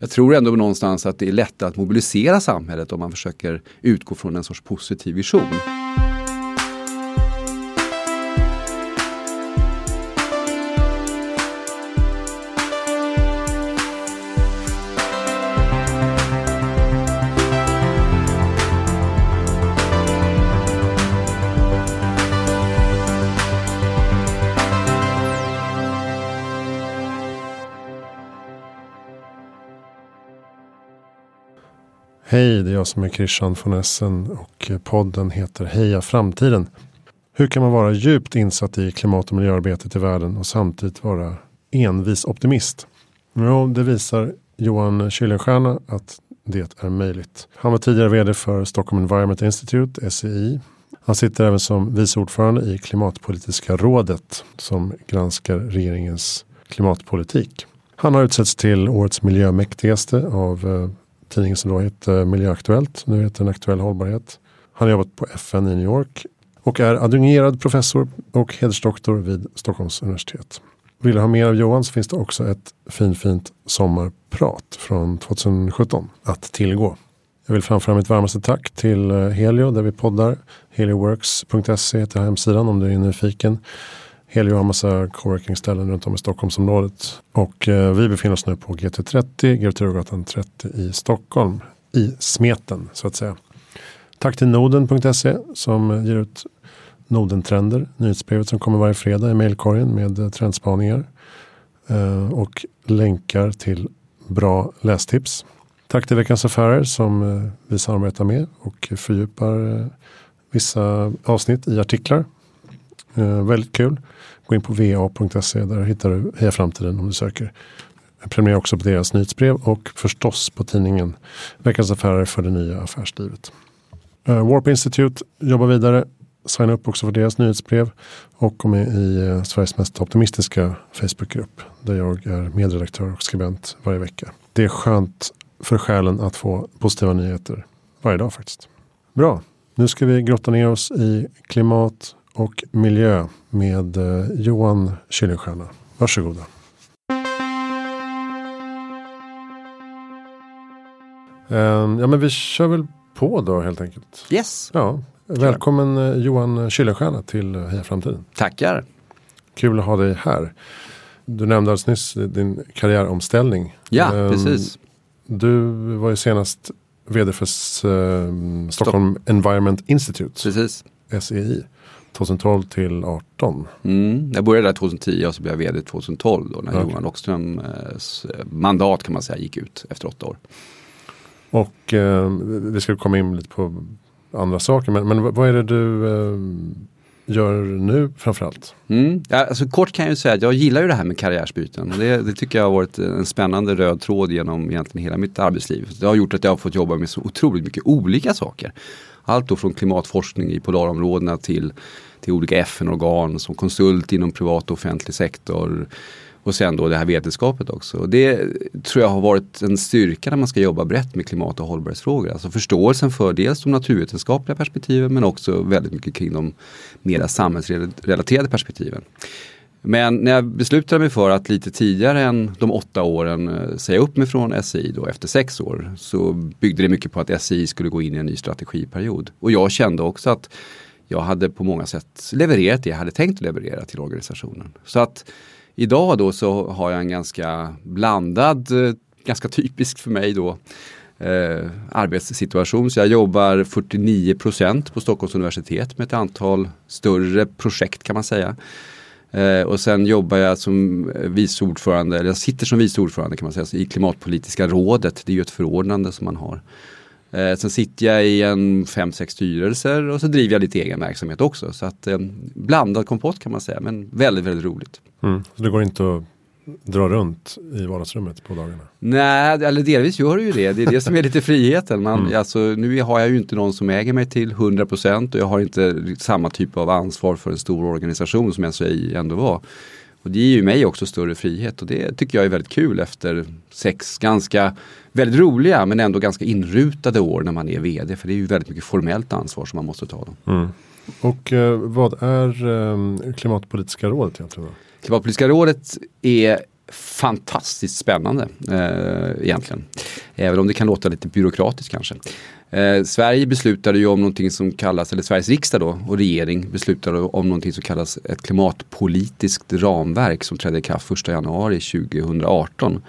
Jag tror ändå någonstans att det är lättare att mobilisera samhället om man försöker utgå från en sorts positiv vision. Jag som är Christian von Essen och podden heter Heja Framtiden. Hur kan man vara djupt insatt i klimat och miljöarbetet i världen och samtidigt vara envis optimist? Jo, det visar Johan Kuylenstierna att det är möjligt. Han var tidigare vd för Stockholm Environment Institute, SEI. Han sitter även som vice ordförande i Klimatpolitiska rådet som granskar regeringens klimatpolitik. Han har utsetts till årets miljömäktigaste av eh, tidningen som då hette Miljöaktuellt. Nu heter den Aktuell Hållbarhet. Han har jobbat på FN i New York och är adjungerad professor och hedersdoktor vid Stockholms universitet. Vill du ha mer av Johan så finns det också ett finfint sommarprat från 2017 att tillgå. Jag vill framföra mitt varmaste tack till eh, Helio där vi poddar. Helioworks.se heter hemsidan om du är nyfiken. Helio har massa coworking-ställen runt om i Stockholmsområdet. Och eh, vi befinner oss nu på GT30, Grev 30 i Stockholm. I smeten så att säga. Tack till Noden.se som ger ut Nodentrender, nyhetsbrevet som kommer varje fredag i mejlkorgen med eh, trendspaningar. Eh, och länkar till bra lästips. Tack till Veckans Affärer som eh, vi samarbetar med och fördjupar eh, vissa avsnitt i artiklar. Eh, väldigt kul. Gå in på va.se, där hittar du Heja Framtiden om du söker. Prenumerera också på deras nyhetsbrev och förstås på tidningen Veckans Affärer för det nya affärslivet. Eh, Warp Institute jobbar vidare. Signa upp också för deras nyhetsbrev och kom med i eh, Sveriges mest optimistiska Facebookgrupp där jag är medredaktör och skribent varje vecka. Det är skönt för själen att få positiva nyheter varje dag faktiskt. Bra, nu ska vi grotta ner oss i klimat, och miljö med eh, Johan Kuylenstierna. Varsågoda. Um, ja men vi kör väl på då helt enkelt. Yes. Ja, välkommen eh, Johan Kuylenstierna till eh, Heja Framtiden. Tackar. Kul att ha dig här. Du nämnde alldeles nyss din karriäromställning. Ja, um, precis. Du var ju senast vd för uh, Stockholm Stopp. Environment Institute. Precis. SEI. 2012 till 18. Mm, jag började där 2010 och så blev jag vd 2012 då när okay. Johan Rockströms mandat kan man säga gick ut efter åtta år. Och eh, vi ska komma in lite på andra saker men, men vad är det du eh, gör nu framförallt? Mm. Ja, alltså, kort kan jag ju säga att jag gillar ju det här med karriärsbyten. Det, det tycker jag har varit en spännande röd tråd genom egentligen hela mitt arbetsliv. Det har gjort att jag har fått jobba med så otroligt mycket olika saker. Allt då från klimatforskning i polarområdena till till olika FN-organ som konsult inom privat och offentlig sektor. Och sen då det här vetenskapet också. Det tror jag har varit en styrka när man ska jobba brett med klimat och hållbarhetsfrågor. Alltså förståelsen för dels de naturvetenskapliga perspektiven men också väldigt mycket kring de mera samhällsrelaterade perspektiven. Men när jag beslutade mig för att lite tidigare än de åtta åren eh, säga upp mig från SI då efter sex år så byggde det mycket på att SI skulle gå in i en ny strategiperiod. Och jag kände också att jag hade på många sätt levererat det jag hade tänkt leverera till organisationen. Så att idag då så har jag en ganska blandad, eh, ganska typisk för mig då, eh, arbetssituation. Så jag jobbar 49% på Stockholms universitet med ett antal större projekt kan man säga. Eh, och sen jobbar jag som eh, vice ordförande, eller jag sitter som vice ordförande kan man säga, i Klimatpolitiska rådet. Det är ju ett förordnande som man har. Eh, sen sitter jag i en fem, sex styrelser och så driver jag lite egen verksamhet också. Så att eh, blandad kompott kan man säga, men väldigt, väldigt roligt. Mm. Så det går inte att dra runt i vardagsrummet på dagarna? Nej, eller delvis gör det ju det. Det är det som är lite friheten. Man, mm. alltså, nu har jag ju inte någon som äger mig till 100% och jag har inte samma typ av ansvar för en stor organisation som SOI ändå var. Och det ger ju mig också större frihet och det tycker jag är väldigt kul efter sex ganska väldigt roliga men ändå ganska inrutade år när man är vd. För det är ju väldigt mycket formellt ansvar som man måste ta. Då. Mm. Och eh, vad är eh, Klimatpolitiska rådet egentligen? Klimatpolitiska rådet är fantastiskt spännande eh, egentligen. Även om det kan låta lite byråkratiskt kanske. Eh, Sverige beslutade ju om någonting som kallas, eller Sveriges riksdag då och regering beslutade om någonting som kallas ett klimatpolitiskt ramverk som trädde i kraft 1 januari 2018.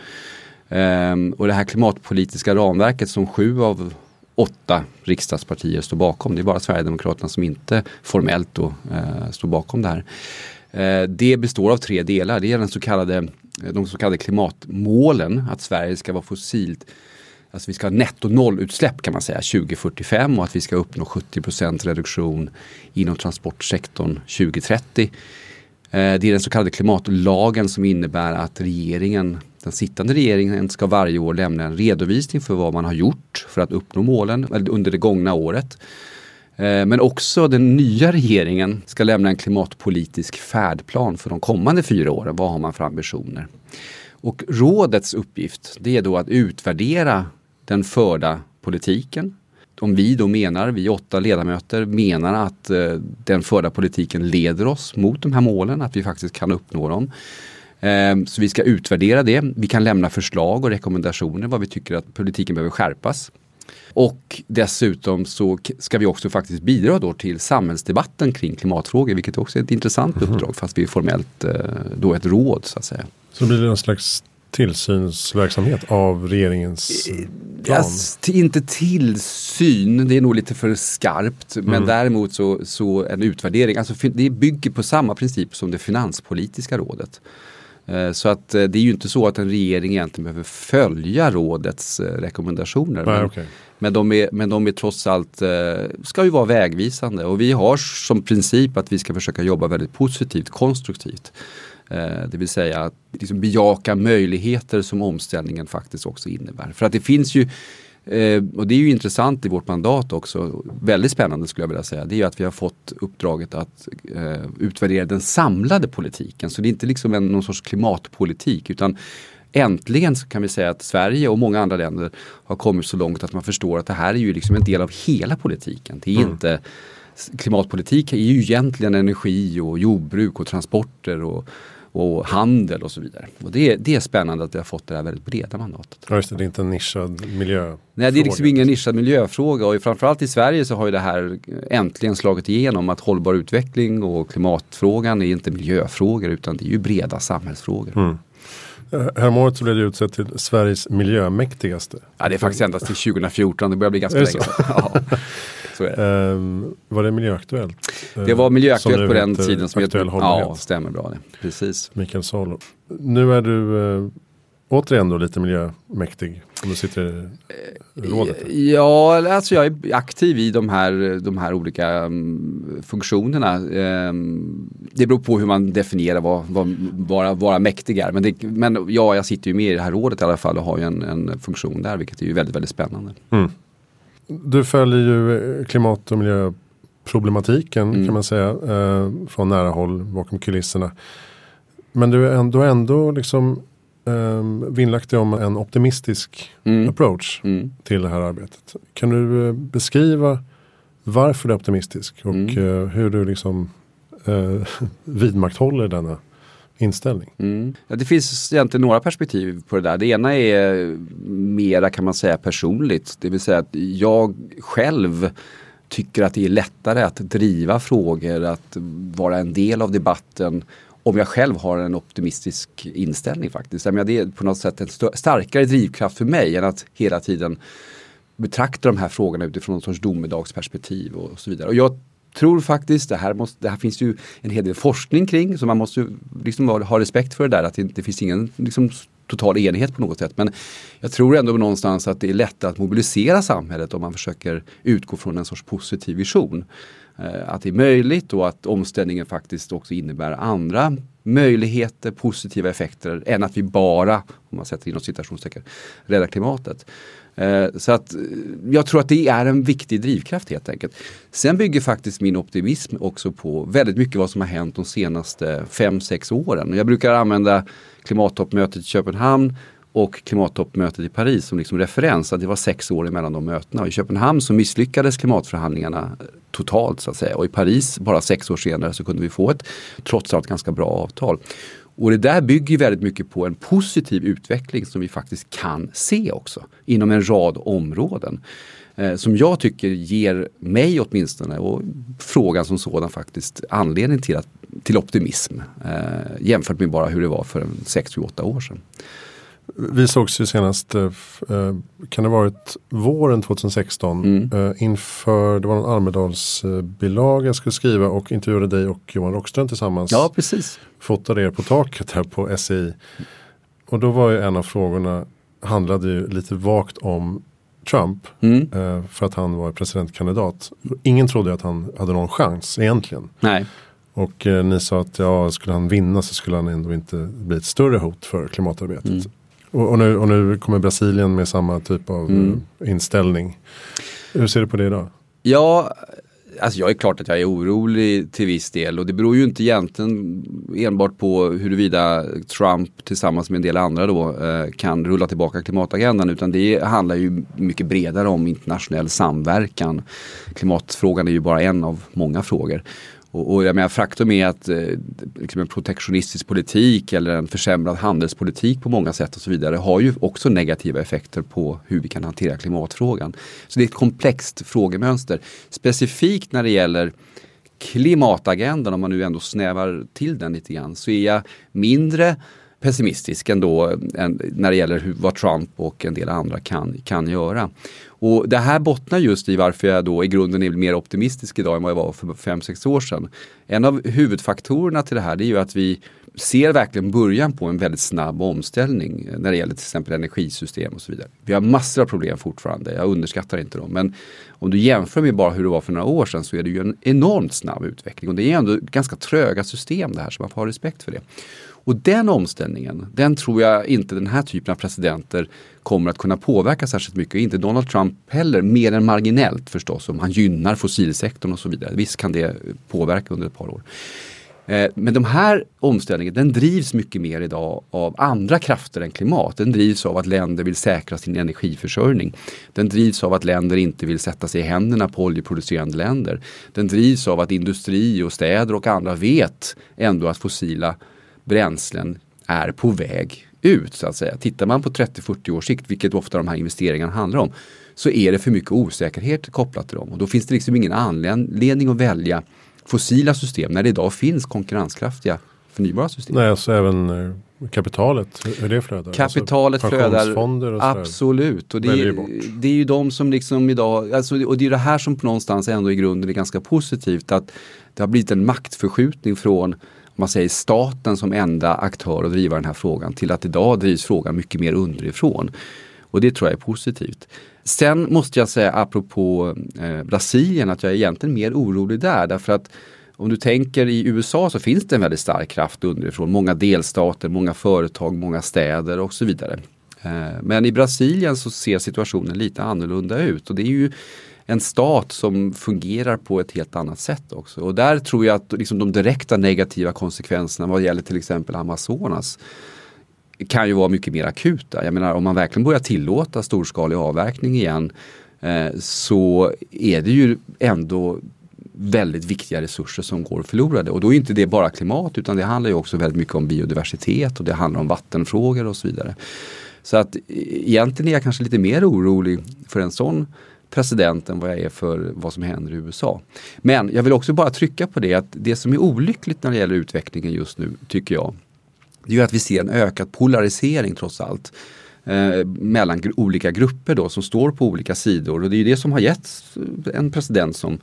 Eh, och det här klimatpolitiska ramverket som sju av åtta riksdagspartier står bakom. Det är bara Sverigedemokraterna som inte formellt då, eh, står bakom det här. Eh, det består av tre delar. Det är den så kallade, de så kallade klimatmålen, att Sverige ska vara fossilt Alltså vi ska ha netto nollutsläpp kan man säga 2045 och att vi ska uppnå 70 reduktion inom transportsektorn 2030. Eh, det är den så kallade klimatlagen som innebär att regeringen, den sittande regeringen ska varje år lämna en redovisning för vad man har gjort för att uppnå målen under det gångna året. Eh, men också den nya regeringen ska lämna en klimatpolitisk färdplan för de kommande fyra åren. Vad har man för ambitioner? Och rådets uppgift det är då att utvärdera den förda politiken. Om vi då menar, vi åtta ledamöter menar att eh, den förda politiken leder oss mot de här målen, att vi faktiskt kan uppnå dem. Eh, så vi ska utvärdera det. Vi kan lämna förslag och rekommendationer vad vi tycker att politiken behöver skärpas. Och dessutom så ska vi också faktiskt bidra då till samhällsdebatten kring klimatfrågor, vilket också är ett intressant mm. uppdrag fast vi är formellt eh, då ett råd så att säga. Så blir det en slags tillsynsverksamhet av regeringens plan? Yes, inte tillsyn, det är nog lite för skarpt. Mm. Men däremot så, så en utvärdering. Alltså det bygger på samma princip som det finanspolitiska rådet. Eh, så att eh, det är ju inte så att en regering egentligen behöver följa rådets eh, rekommendationer. Nej, men, okay. men, de är, men de är trots allt, ska ju vara vägvisande och vi har som princip att vi ska försöka jobba väldigt positivt, konstruktivt. Det vill säga att liksom bejaka möjligheter som omställningen faktiskt också innebär. För att det finns ju Eh, och det är ju intressant i vårt mandat också, väldigt spännande skulle jag vilja säga, det är ju att vi har fått uppdraget att eh, utvärdera den samlade politiken. Så det är inte liksom en, någon sorts klimatpolitik utan äntligen kan vi säga att Sverige och många andra länder har kommit så långt att man förstår att det här är ju liksom en del av hela politiken. Det är mm. inte Klimatpolitik är ju egentligen energi och jordbruk och transporter och och handel och så vidare. Och det, är, det är spännande att vi har fått det här väldigt breda mandatet. Ja, just det, det är inte en nischad miljöfråga. Nej, det är liksom ingen nischad miljöfråga och framförallt i Sverige så har ju det här äntligen slagit igenom att hållbar utveckling och klimatfrågan är inte miljöfrågor utan det är ju breda samhällsfrågor. Mm. Eh, Häromåret så blev det utsett till Sveriges miljömäktigaste. Ja, det är faktiskt endast till 2014, det börjar bli ganska länge sedan. Så är det. Um, var det Miljöaktuellt? Det var Miljöaktuellt på den tiden. Som aktuell heter. Ja, stämmer bra det. Precis. Mikael Salo. Nu är du uh, återigen då lite miljömäktig. Om du sitter i rådet? Ja, alltså jag är aktiv i de här, de här olika um, funktionerna. Um, det beror på hur man definierar vad, vad vara, vara mäktig är. Men, det, men ja, jag sitter ju med i det här rådet i alla fall och har ju en, en funktion där vilket är ju väldigt, väldigt spännande. Mm. Du följer ju klimat och miljöproblematiken mm. kan man säga eh, från nära håll bakom kulisserna. Men du är ändå, ändå liksom eh, vinnlagt dig om en optimistisk mm. approach mm. till det här arbetet. Kan du eh, beskriva varför du är optimistisk och mm. eh, hur du liksom eh, vidmakthåller denna inställning. Mm. Ja, det finns egentligen några perspektiv på det där. Det ena är mera kan man säga personligt. Det vill säga att jag själv tycker att det är lättare att driva frågor, att vara en del av debatten om jag själv har en optimistisk inställning faktiskt. Det är på något sätt en starkare drivkraft för mig än att hela tiden betrakta de här frågorna utifrån någon sorts domedagsperspektiv och så vidare. Och jag tror faktiskt, det här, måste, det här finns ju en hel del forskning kring så man måste liksom ha respekt för det där att det inte finns ingen liksom, total enighet på något sätt. Men jag tror ändå någonstans att det är lättare att mobilisera samhället om man försöker utgå från en sorts positiv vision. Eh, att det är möjligt och att omställningen faktiskt också innebär andra möjligheter, positiva effekter än att vi bara, om man sätter inom citationstecken, räddar klimatet. Eh, så att eh, jag tror att det är en viktig drivkraft helt enkelt. Sen bygger faktiskt min optimism också på väldigt mycket vad som har hänt de senaste 5-6 åren. Jag brukar använda klimattoppmötet i Köpenhamn och klimattoppmötet i Paris som liksom referens. Att det var sex år emellan de mötena. Och I Köpenhamn så misslyckades klimatförhandlingarna totalt så att säga. Och i Paris bara sex år senare så kunde vi få ett trots allt ganska bra avtal. Och det där bygger väldigt mycket på en positiv utveckling som vi faktiskt kan se också inom en rad områden. Eh, som jag tycker ger mig åtminstone och frågan som sådan faktiskt anledning till, att, till optimism. Eh, jämfört med bara hur det var för 6-8 år sedan. Vi sågs ju senast, eh, eh, kan det ha varit våren 2016 mm. Eh, inför, det var en Almedalsbilaga jag skulle skriva och intervjuade dig och Johan Rockström tillsammans. Ja, precis. Fotade er på taket här på SEI. Och då var ju en av frågorna, handlade ju lite vagt om Trump. Mm. För att han var presidentkandidat. Ingen trodde att han hade någon chans egentligen. Nej. Och eh, ni sa att ja, skulle han vinna så skulle han ändå inte bli ett större hot för klimatarbetet. Mm. Och, och, nu, och nu kommer Brasilien med samma typ av mm. Eh, inställning. Hur ser du på det idag? Ja, alltså jag är klart att jag är orolig till viss del och det beror ju inte egentligen enbart på huruvida Trump tillsammans med en del andra då eh, kan rulla tillbaka klimatagendan utan det handlar ju mycket bredare om internationell samverkan. Klimatfrågan är ju bara en av många frågor. Och, och jag menar, faktum är att eh, liksom en protektionistisk politik eller en försämrad handelspolitik på många sätt och så vidare har ju också negativa effekter på hur vi kan hantera klimatfrågan. Så det är ett komplext frågemönster. Specifikt när det gäller klimatagendan, om man nu ändå snävar till den lite grann, så är jag mindre pessimistisk ändå när det gäller hur, vad Trump och en del andra kan, kan göra. Och det här bottnar just i varför jag då i grunden är mer optimistisk idag än vad jag var för 5-6 år sedan. En av huvudfaktorerna till det här är ju att vi ser verkligen början på en väldigt snabb omställning när det gäller till exempel energisystem och så vidare. Vi har massor av problem fortfarande, jag underskattar inte dem. Men om du jämför med bara hur det var för några år sedan så är det ju en enormt snabb utveckling. Och det är ändå ganska tröga system det här så man får ha respekt för det. Och den omställningen, den tror jag inte den här typen av presidenter kommer att kunna påverka särskilt mycket. Inte Donald Trump heller, mer än marginellt förstås om han gynnar fossilsektorn och så vidare. Visst kan det påverka under ett par år. Eh, men de här omställningen den drivs mycket mer idag av andra krafter än klimat. Den drivs av att länder vill säkra sin energiförsörjning. Den drivs av att länder inte vill sätta sig i händerna på oljeproducerande länder. Den drivs av att industri och städer och andra vet ändå att fossila bränslen är på väg ut så att säga. Tittar man på 30-40 års sikt, vilket ofta de här investeringarna handlar om, så är det för mycket osäkerhet kopplat till dem. Och då finns det liksom ingen anledning att välja fossila system när det idag finns konkurrenskraftiga förnybara system. Nej, alltså även eh, kapitalet, hur det flödar? Kapitalet alltså, flödar, och absolut. Och det, är, det är ju de som liksom idag, alltså, och det är det här som på någonstans ändå i grunden är ganska positivt. Att det har blivit en maktförskjutning från man säger staten som enda aktör att driva den här frågan till att idag drivs frågan mycket mer underifrån. Och det tror jag är positivt. Sen måste jag säga apropå eh, Brasilien att jag är egentligen mer orolig där därför att om du tänker i USA så finns det en väldigt stark kraft underifrån. Många delstater, många företag, många städer och så vidare. Eh, men i Brasilien så ser situationen lite annorlunda ut och det är ju en stat som fungerar på ett helt annat sätt också. Och där tror jag att liksom de direkta negativa konsekvenserna vad gäller till exempel Amazonas kan ju vara mycket mer akuta. Jag menar om man verkligen börjar tillåta storskalig avverkning igen eh, så är det ju ändå väldigt viktiga resurser som går förlorade. Och då är inte det bara klimat utan det handlar ju också väldigt mycket om biodiversitet och det handlar om vattenfrågor och så vidare. Så att eh, egentligen är jag kanske lite mer orolig för en sån president än vad jag är för vad som händer i USA. Men jag vill också bara trycka på det att det som är olyckligt när det gäller utvecklingen just nu tycker jag det är att vi ser en ökad polarisering trots allt. Eh, mellan gr olika grupper då som står på olika sidor och det är det som har gett en president som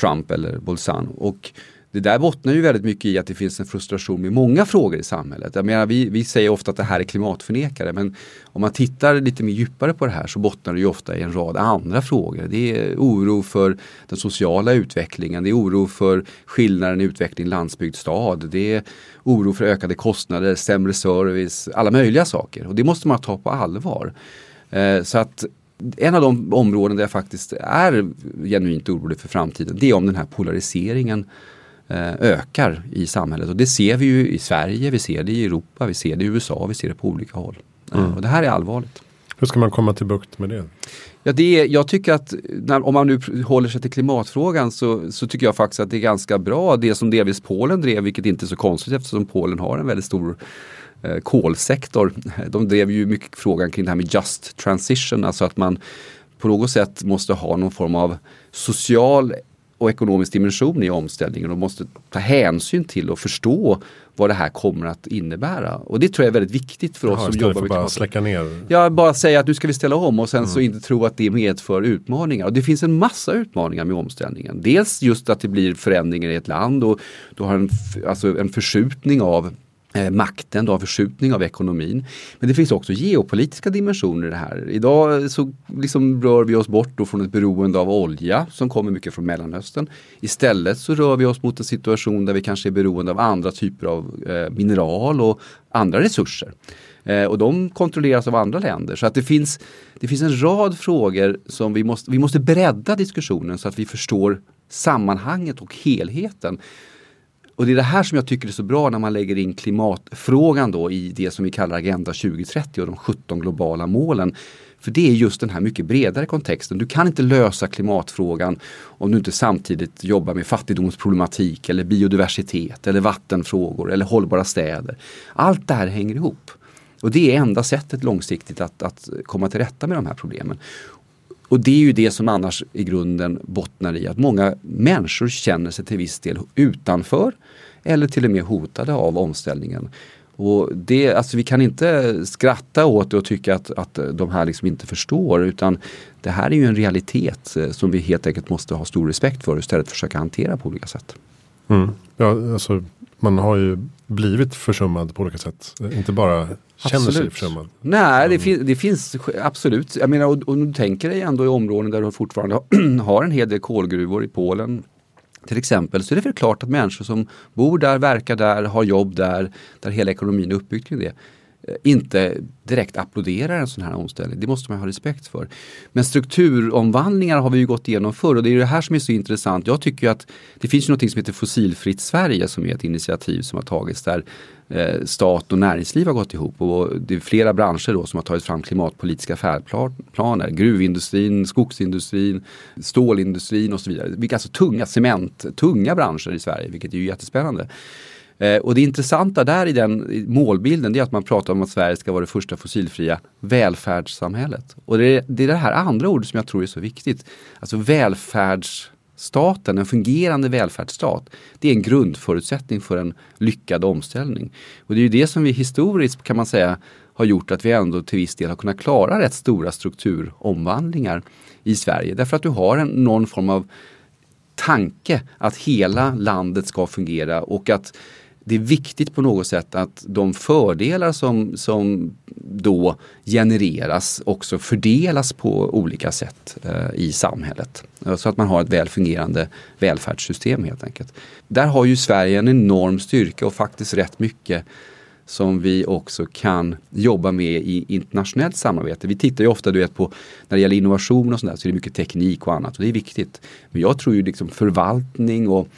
Trump eller Bolsonaro. Och det där bottnar ju väldigt mycket i att det finns en frustration med många frågor i samhället. Jag menar, vi, vi säger ofta att det här är klimatförnekare men om man tittar lite mer djupare på det här så bottnar det ju ofta i en rad andra frågor. Det är oro för den sociala utvecklingen, det är oro för skillnaden i utveckling landsbygd-stad, det är oro för ökade kostnader, sämre service, alla möjliga saker. Och det måste man ta på allvar. Eh, så att en av de områden där jag faktiskt är genuint orolig för framtiden det är om den här polariseringen ökar i samhället. Och det ser vi ju i Sverige, vi ser det i Europa, vi ser det i USA, vi ser det på olika håll. Eh, mm. Och det här är allvarligt. Hur ska man komma till bukt med det? Ja, det är, jag tycker att när, om man nu håller sig till klimatfrågan så, så tycker jag faktiskt att det är ganska bra det som delvis Polen drev, vilket inte är så konstigt eftersom Polen har en väldigt stor eh, kolsektor. De drev ju mycket frågan kring det här med just transition, alltså att man på något sätt måste ha någon form av social och ekonomisk dimension i omställningen och måste ta hänsyn till och förstå vad det här kommer att innebära. Och det tror jag är väldigt viktigt för oss Jaha, som jobbar med bara släcka ner. Ja, bara säga att nu ska vi ställa om och sen Mm. så inte tro att det medför utmaningar. Och det finns en massa utmaningar med omställningen. Dels just att det blir förändringar i ett land och du har en, alltså en förskjutning av Eh, makten, du har en förskjutning av ekonomin. Men det finns också geopolitiska dimensioner i det här. Idag eh, så liksom rör vi oss bort då från ett beroende av olja som kommer mycket från Mellanöstern. Istället så rör vi oss mot en situation där vi kanske är beroende av andra typer av eh, mineral och andra resurser. Eh, och de kontrolleras av andra länder. Så att det finns, det finns en rad frågor som vi måste, vi måste bredda diskussionen så att vi förstår sammanhanget och helheten. Och det är det här som jag tycker är så bra när man lägger in klimatfrågan då i det som vi kallar Agenda 2030 och de 17 globala målen. För det är just den här mycket bredare kontexten. Du kan inte lösa klimatfrågan om du inte samtidigt jobbar med fattigdomsproblematik eller biodiversitet eller vattenfrågor eller hållbara städer. Allt det här hänger ihop. Och det är enda sättet långsiktigt att, att komma till rätta med de här problemen. Och det är ju det som annars i grunden bottnar i att många människor känner sig till viss del utanför eller till och med hotade av omställningen. Och det, alltså vi kan inte skratta åt det och tycka att, att de här liksom inte förstår utan det här är ju en realitet eh, som vi helt enkelt måste ha stor respekt för och istället försöka hantera på olika sätt. Mm. Ja, alltså, man har ju blivit försummad på olika sätt. Inte bara känner sig Absolut. försummad. Nej, det, fin det finns absolut. Jag menar, och, och du tänker dig ändå i områden där du fortfarande har en hel del kolgruvor i Polen till exempel, så är det väl klart att människor som bor där, verkar där, har jobb där, där hela ekonomin är uppbyggd kring det, Eh, inte direkt applåderar en sån här omställning. Det måste man ha respekt för. Men strukturomvandlingar har vi ju gått igenom förr och det är det här som är så intressant. Jag tycker ju att det finns ju något som heter Fossilfritt Sverige som är ett initiativ som har tagits där eh, stat och näringsliv har gått ihop och det är flera branscher då som har tagit fram klimatpolitiska färdplaner. Gruvindustrin, skogsindustrin, stålindustrin och så vidare. Vilka alltså tunga cement, tunga branscher i Sverige, vilket är ju jättespännande. Eh, och det intressanta där i den målbilden det är att man pratar om att Sverige ska vara det första fossilfria välfärdssamhället. Och det är, det är det här andra ordet som jag tror är så viktigt. Alltså välfärdsstaten, en fungerande välfärdsstat, det är en grundförutsättning för en lyckad omställning. Och det är ju det som vi historiskt kan man säga har gjort att vi ändå till viss del har kunnat klara rätt stora strukturomvandlingar i Sverige. Därför att du har en, någon form av tanke att hela landet ska fungera och att det är viktigt på något sätt att de fördelar som, som då genereras också fördelas på olika sätt eh, i samhället. Eh, så att man har ett väl fungerande välfärdssystem helt enkelt. Där har ju Sverige en enorm styrka och faktiskt rätt mycket som vi också kan jobba med i internationellt samarbete. Vi tittar ju ofta du vet, på, när det gäller innovation och sådär, så är det mycket teknik och annat och det är viktigt. Men jag tror ju liksom förvaltning och,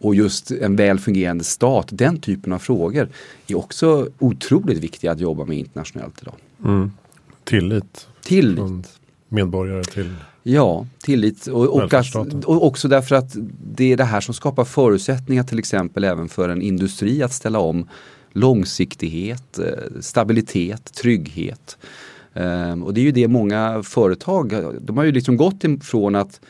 och just en väl fungerande stat, den typen av frågor är också otroligt viktiga att jobba med internationellt idag. Mm. Tillit Tillit. från medborgare till Ja, tillit och, och, att, och också därför att det är det här som skapar förutsättningar till exempel även för en industri att ställa om långsiktighet, eh, stabilitet, trygghet. Ehm, Och det är ju det många företag, de har ju liksom gått ifrån att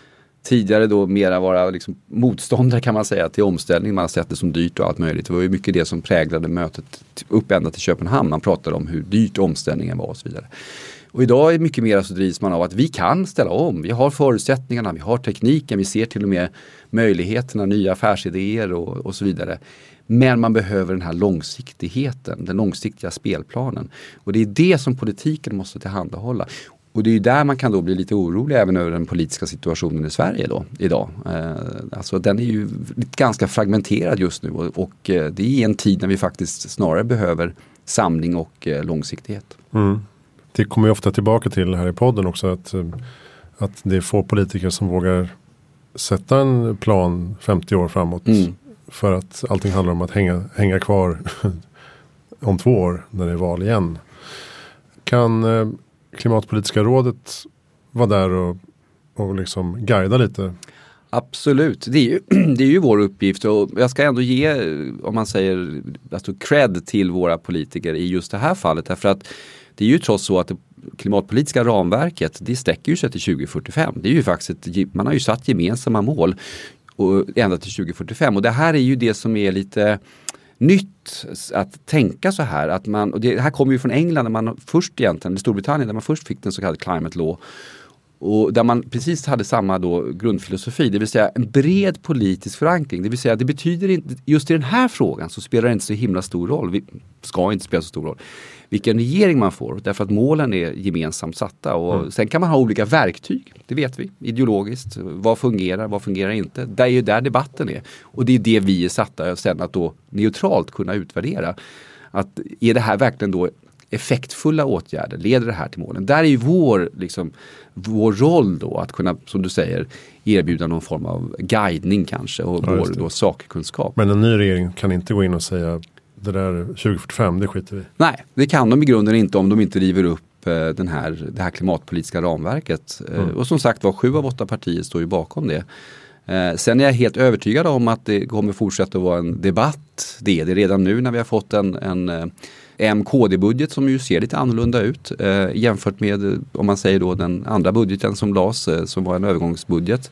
tidigare då mera vara liksom motståndare kan man säga till omställning. Man har sett det som dyrt och allt möjligt. Det var ju mycket det som präglade mötet upp ända till Köpenhamn. Man pratade om hur dyrt omställningen var och så vidare. Och idag är mycket mer så drivs man av att vi kan ställa om. Vi har förutsättningarna, vi har tekniken, vi ser till och med möjligheterna, nya affärsidéer och, och så vidare. Men man behöver den här långsiktigheten, den långsiktiga spelplanen. Och det är det som politiken måste tillhandahålla. Och det är ju där man kan då bli lite orolig även över den politiska situationen i Sverige då, idag. Eh, alltså den är ju ganska fragmenterad just nu och, och eh, det är en tid när vi faktiskt snarare behöver samling och eh, långsiktighet. Mm. Det kommer ju ofta tillbaka till här i podden också att, eh, att det är få politiker som vågar sätta en plan 50 år framåt. Mm. För att allting handlar om att hänga, hänga kvar om två år när det är val igen. Kan eh, klimatpolitiska rådet var där och, och liksom guida lite? Absolut, det är, ju, det är ju vår uppgift och jag ska ändå ge, om man säger, alltså cred till våra politiker i just det här fallet. Därför att det är ju trots så att det klimatpolitiska ramverket det sträcker ju sig till 2045. Det är ju faktiskt ett, man har ju satt gemensamma mål och ända till 2045 och det här är ju det som är lite nytt att tänka så här. Att man, och det här kommer ju från England, där man först egentligen, Storbritannien, där man först fick den så kallade climate law. Och där man precis hade samma då grundfilosofi, det vill säga en bred politisk förankring. Det vill säga det betyder inte, just i den här frågan så spelar det inte så himla stor roll, vi ska inte spela så stor roll, vilken regering man får. Därför att målen är gemensamt satta. Och mm. Sen kan man ha olika verktyg, det vet vi, ideologiskt. Vad fungerar, vad fungerar inte? Det är ju där debatten är. Och det är det vi är satta sen att då neutralt kunna utvärdera. Att är det här verkligen då effektfulla åtgärder, leder det här till målen? Där är ju vår, liksom, vår roll då att kunna, som du säger, erbjuda någon form av guidning kanske och ja, vår då sakkunskap. Men en ny regering kan inte gå in och säga det där 2045, det skiter vi Nej, det kan de i grunden inte om de inte river upp eh, den här, det här klimatpolitiska ramverket. Eh, mm. Och som sagt var, sju av åtta partier står ju bakom det. Eh, sen är jag helt övertygad om att det kommer fortsätta att vara en debatt. Det är det redan nu när vi har fått en, en MKD-budget som ju ser lite annorlunda ut eh, jämfört med om man säger då den andra budgeten som lades eh, som var en övergångsbudget.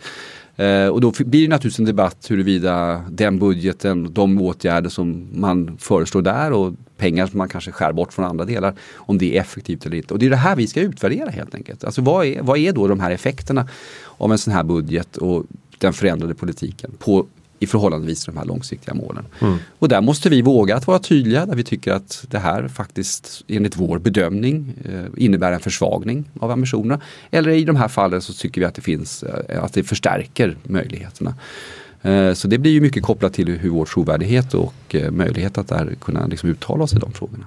Eh, och då blir det naturligtvis en debatt huruvida den budgeten, de åtgärder som man föreslår där och pengar som man kanske skär bort från andra delar, om det är effektivt eller inte. Och det är det här vi ska utvärdera helt enkelt. Alltså vad är, vad är då de här effekterna av en sån här budget och den förändrade politiken på i förhållandevis till de här långsiktiga målen. Mm. Och där måste vi våga att vara tydliga där vi tycker att det här faktiskt enligt vår bedömning eh, innebär en försvagning av ambitionerna. Eller i de här fallen så tycker vi att det finns, eh, att det förstärker möjligheterna. Eh, så det blir ju mycket kopplat till hur vår trovärdighet och möjlighet att där kunna liksom uttala oss i de frågorna.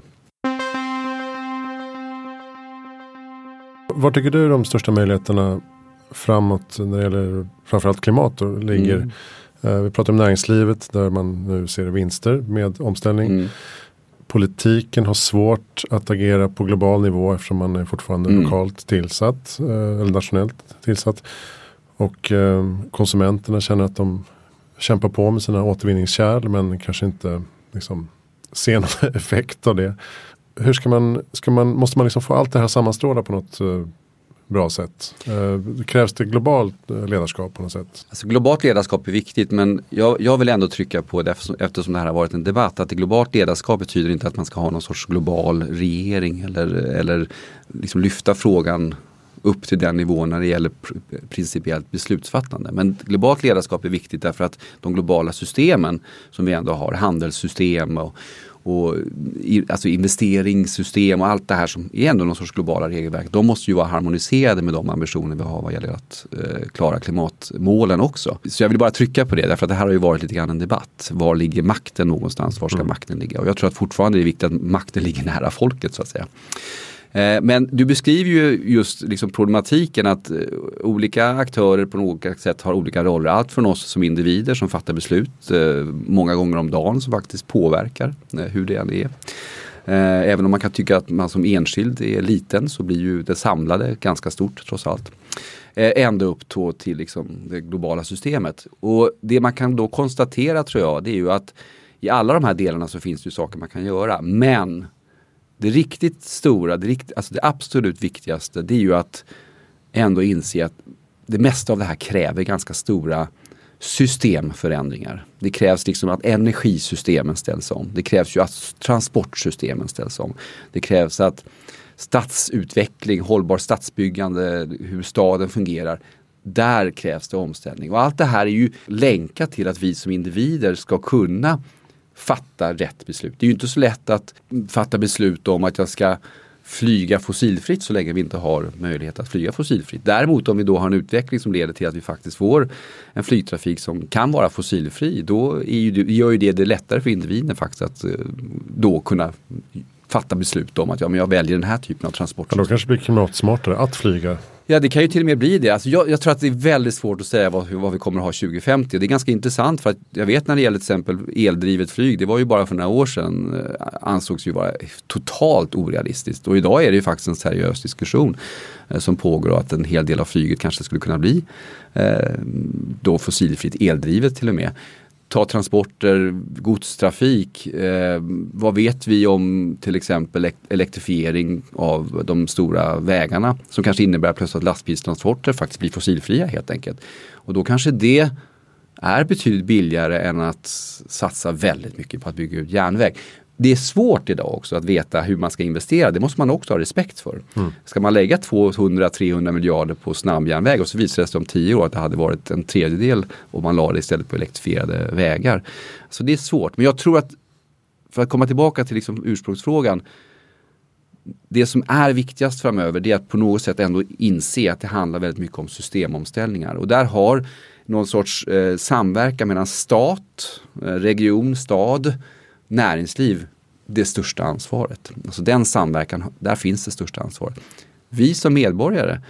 Var tycker du de största möjligheterna framåt när det gäller framförallt klimat då, ligger? Mm. Eh, vi pratar om näringslivet där man nu ser vinster med omställning. Mm. Politiken har svårt att agera på global nivå eftersom man är fortfarande mm. lokalt tillsatt. Eh, eller nationellt tillsatt. Och eh, konsumenterna känner att de kämpar på med sina återvinningskärl men kanske inte liksom, ser någon effekt av det. Hur ska man, ska man, måste man liksom få allt det här sammanstråla på något bra sätt? Eh, krävs det globalt eh, ledarskap på något sätt? Alltså, globalt ledarskap är viktigt men jag, jag vill ändå trycka på det eftersom, eftersom det här har varit en debatt att det globalt ledarskap betyder inte att man ska ha någon sorts global regering eller, eller liksom lyfta frågan upp till den nivån när det gäller principiellt beslutsfattande. Men globalt ledarskap är viktigt därför att de globala systemen som vi ändå har, handelssystem och, och alltså investeringssystem och allt det här som är ändå någon sorts globala regelverk. De måste ju vara harmoniserade med de ambitioner vi har vad gäller att eh, klara klimatmålen också. Så jag vill bara trycka på det därför att det här har ju varit lite grann en debatt. Var ligger makten någonstans? Var ska mm. makten ligga? Och jag tror att fortfarande är det viktigt att makten ligger nära folket så att säga. Eh, men du beskriver ju just liksom problematiken att eh, olika aktörer på något sätt har olika roller. Allt från oss som individer som fattar beslut eh, många gånger om dagen som faktiskt påverkar hur det än är. Även om man kan tycka att man som enskild är liten så blir ju det samlade ganska stort trots allt. Ända upp till liksom det globala systemet. Och det man kan då konstatera tror jag det är ju att i alla de här delarna så finns det ju saker man kan göra. Men det riktigt stora, det, rikt, alltså det absolut viktigaste det är ju att ändå inse att det mesta av det här kräver ganska stora systemförändringar. Det krävs liksom att energisystemen ställs om. Det krävs ju att transportsystemen ställs om. Det krävs att stadsutveckling, hållbar stadsbyggande, hur staden fungerar. Där krävs det omställning. Och allt det här är ju länkat till att vi som individer ska kunna fatta rätt beslut. Det är ju inte så lätt att fatta beslut om att jag ska flyga fossilfritt så länge vi inte har möjlighet att flyga fossilfritt. Däremot om vi då har en utveckling som leder till att vi faktiskt får en flygtrafik som kan vara fossilfri, då är ju, gör ju det det lättare för individen faktiskt att eh, då kunna fatta beslut om att ja, men jag väljer den här typen av transport. då kanske det blir klimatsmartare att flyga Ja det kan ju till och med bli det. Alltså jag, jag tror att det är väldigt svårt att säga vad, vad, vi kommer att ha 2050. Det är ganska intressant för att jag vet när det gäller till exempel eldrivet flyg, det var ju bara för några år sedan eh, ansågs ju vara totalt orealistiskt. Och idag är det ju faktiskt en seriös diskussion eh, som pågår och att en hel del av flyget kanske skulle kunna bli eh, då fossilfritt eldrivet till och med ta transporter, godstrafik. Eh, vad vet vi om till exempel elektrifiering av de stora vägarna som kanske innebär plötsligt att lastbilstransporter faktiskt blir fossilfria helt enkelt. Och då kanske det är betydligt billigare än att satsa väldigt mycket på att bygga ut järnväg det är svårt idag också att veta hur man ska investera. Det måste man också ha respekt för. Mm. Ska man lägga 200-300 miljarder på snabbjärnväg och så visar det sig om tio år att det hade varit en tredjedel om man la det istället på elektrifierade vägar. Så det är svårt. Men jag tror att för att komma tillbaka till liksom ursprungsfrågan. Det som är viktigast framöver det är att på något sätt ändå inse att det handlar väldigt mycket om systemomställningar. Och där har någon sorts eh, samverkan mellan stat, eh, region, stad näringsliv det största ansvaret. Alltså den samverkan, där finns det största ansvaret. Vi som medborgare,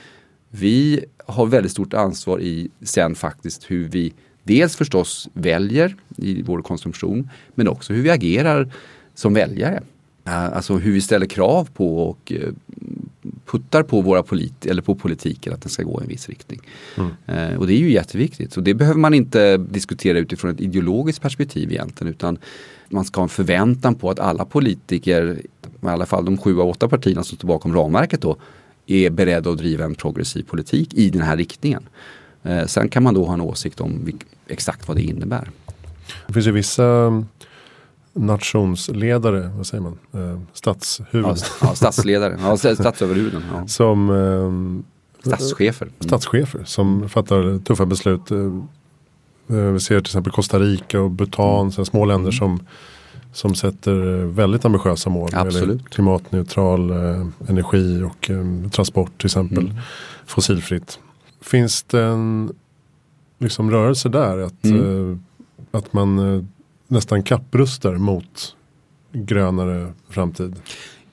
vi har väldigt stort ansvar i sen faktiskt hur vi dels förstås väljer i vår konsumtion men också hur vi agerar som väljare. Äh, alltså hur vi ställer krav på och eh, puttar på våra polit eller på politiken att den ska gå i en viss riktning. Mm. Eh, och det är ju jätteviktigt. Så det behöver man inte diskutera utifrån ett ideologiskt perspektiv egentligen utan man ska ha en förväntan på att alla politiker, i alla fall de sju av åtta partierna som står bakom ramverket då, är beredda att driva en progressiv politik i den här riktningen. Eh, sen kan man då ha en åsikt om exakt vad det innebär. Det finns ju vissa nationsledare, vad säger man, eh, statshuvud. Ja, statsledare, ja, statsöverhuvuden. Ja. Som eh, Statschefer. Mm. Statschefer som fattar tuffa beslut. Eh, eh, vi ser till exempel Costa Rica och Bhutan, mm. små länder som, som sätter väldigt ambitiösa mål. Absolut. Klimatneutral eh, energi och eh, transport till exempel. Mm. Fossilfritt. Finns det en liksom, rörelse där? Att, mm. eh, att man nästan kapprustar mot grönare framtid?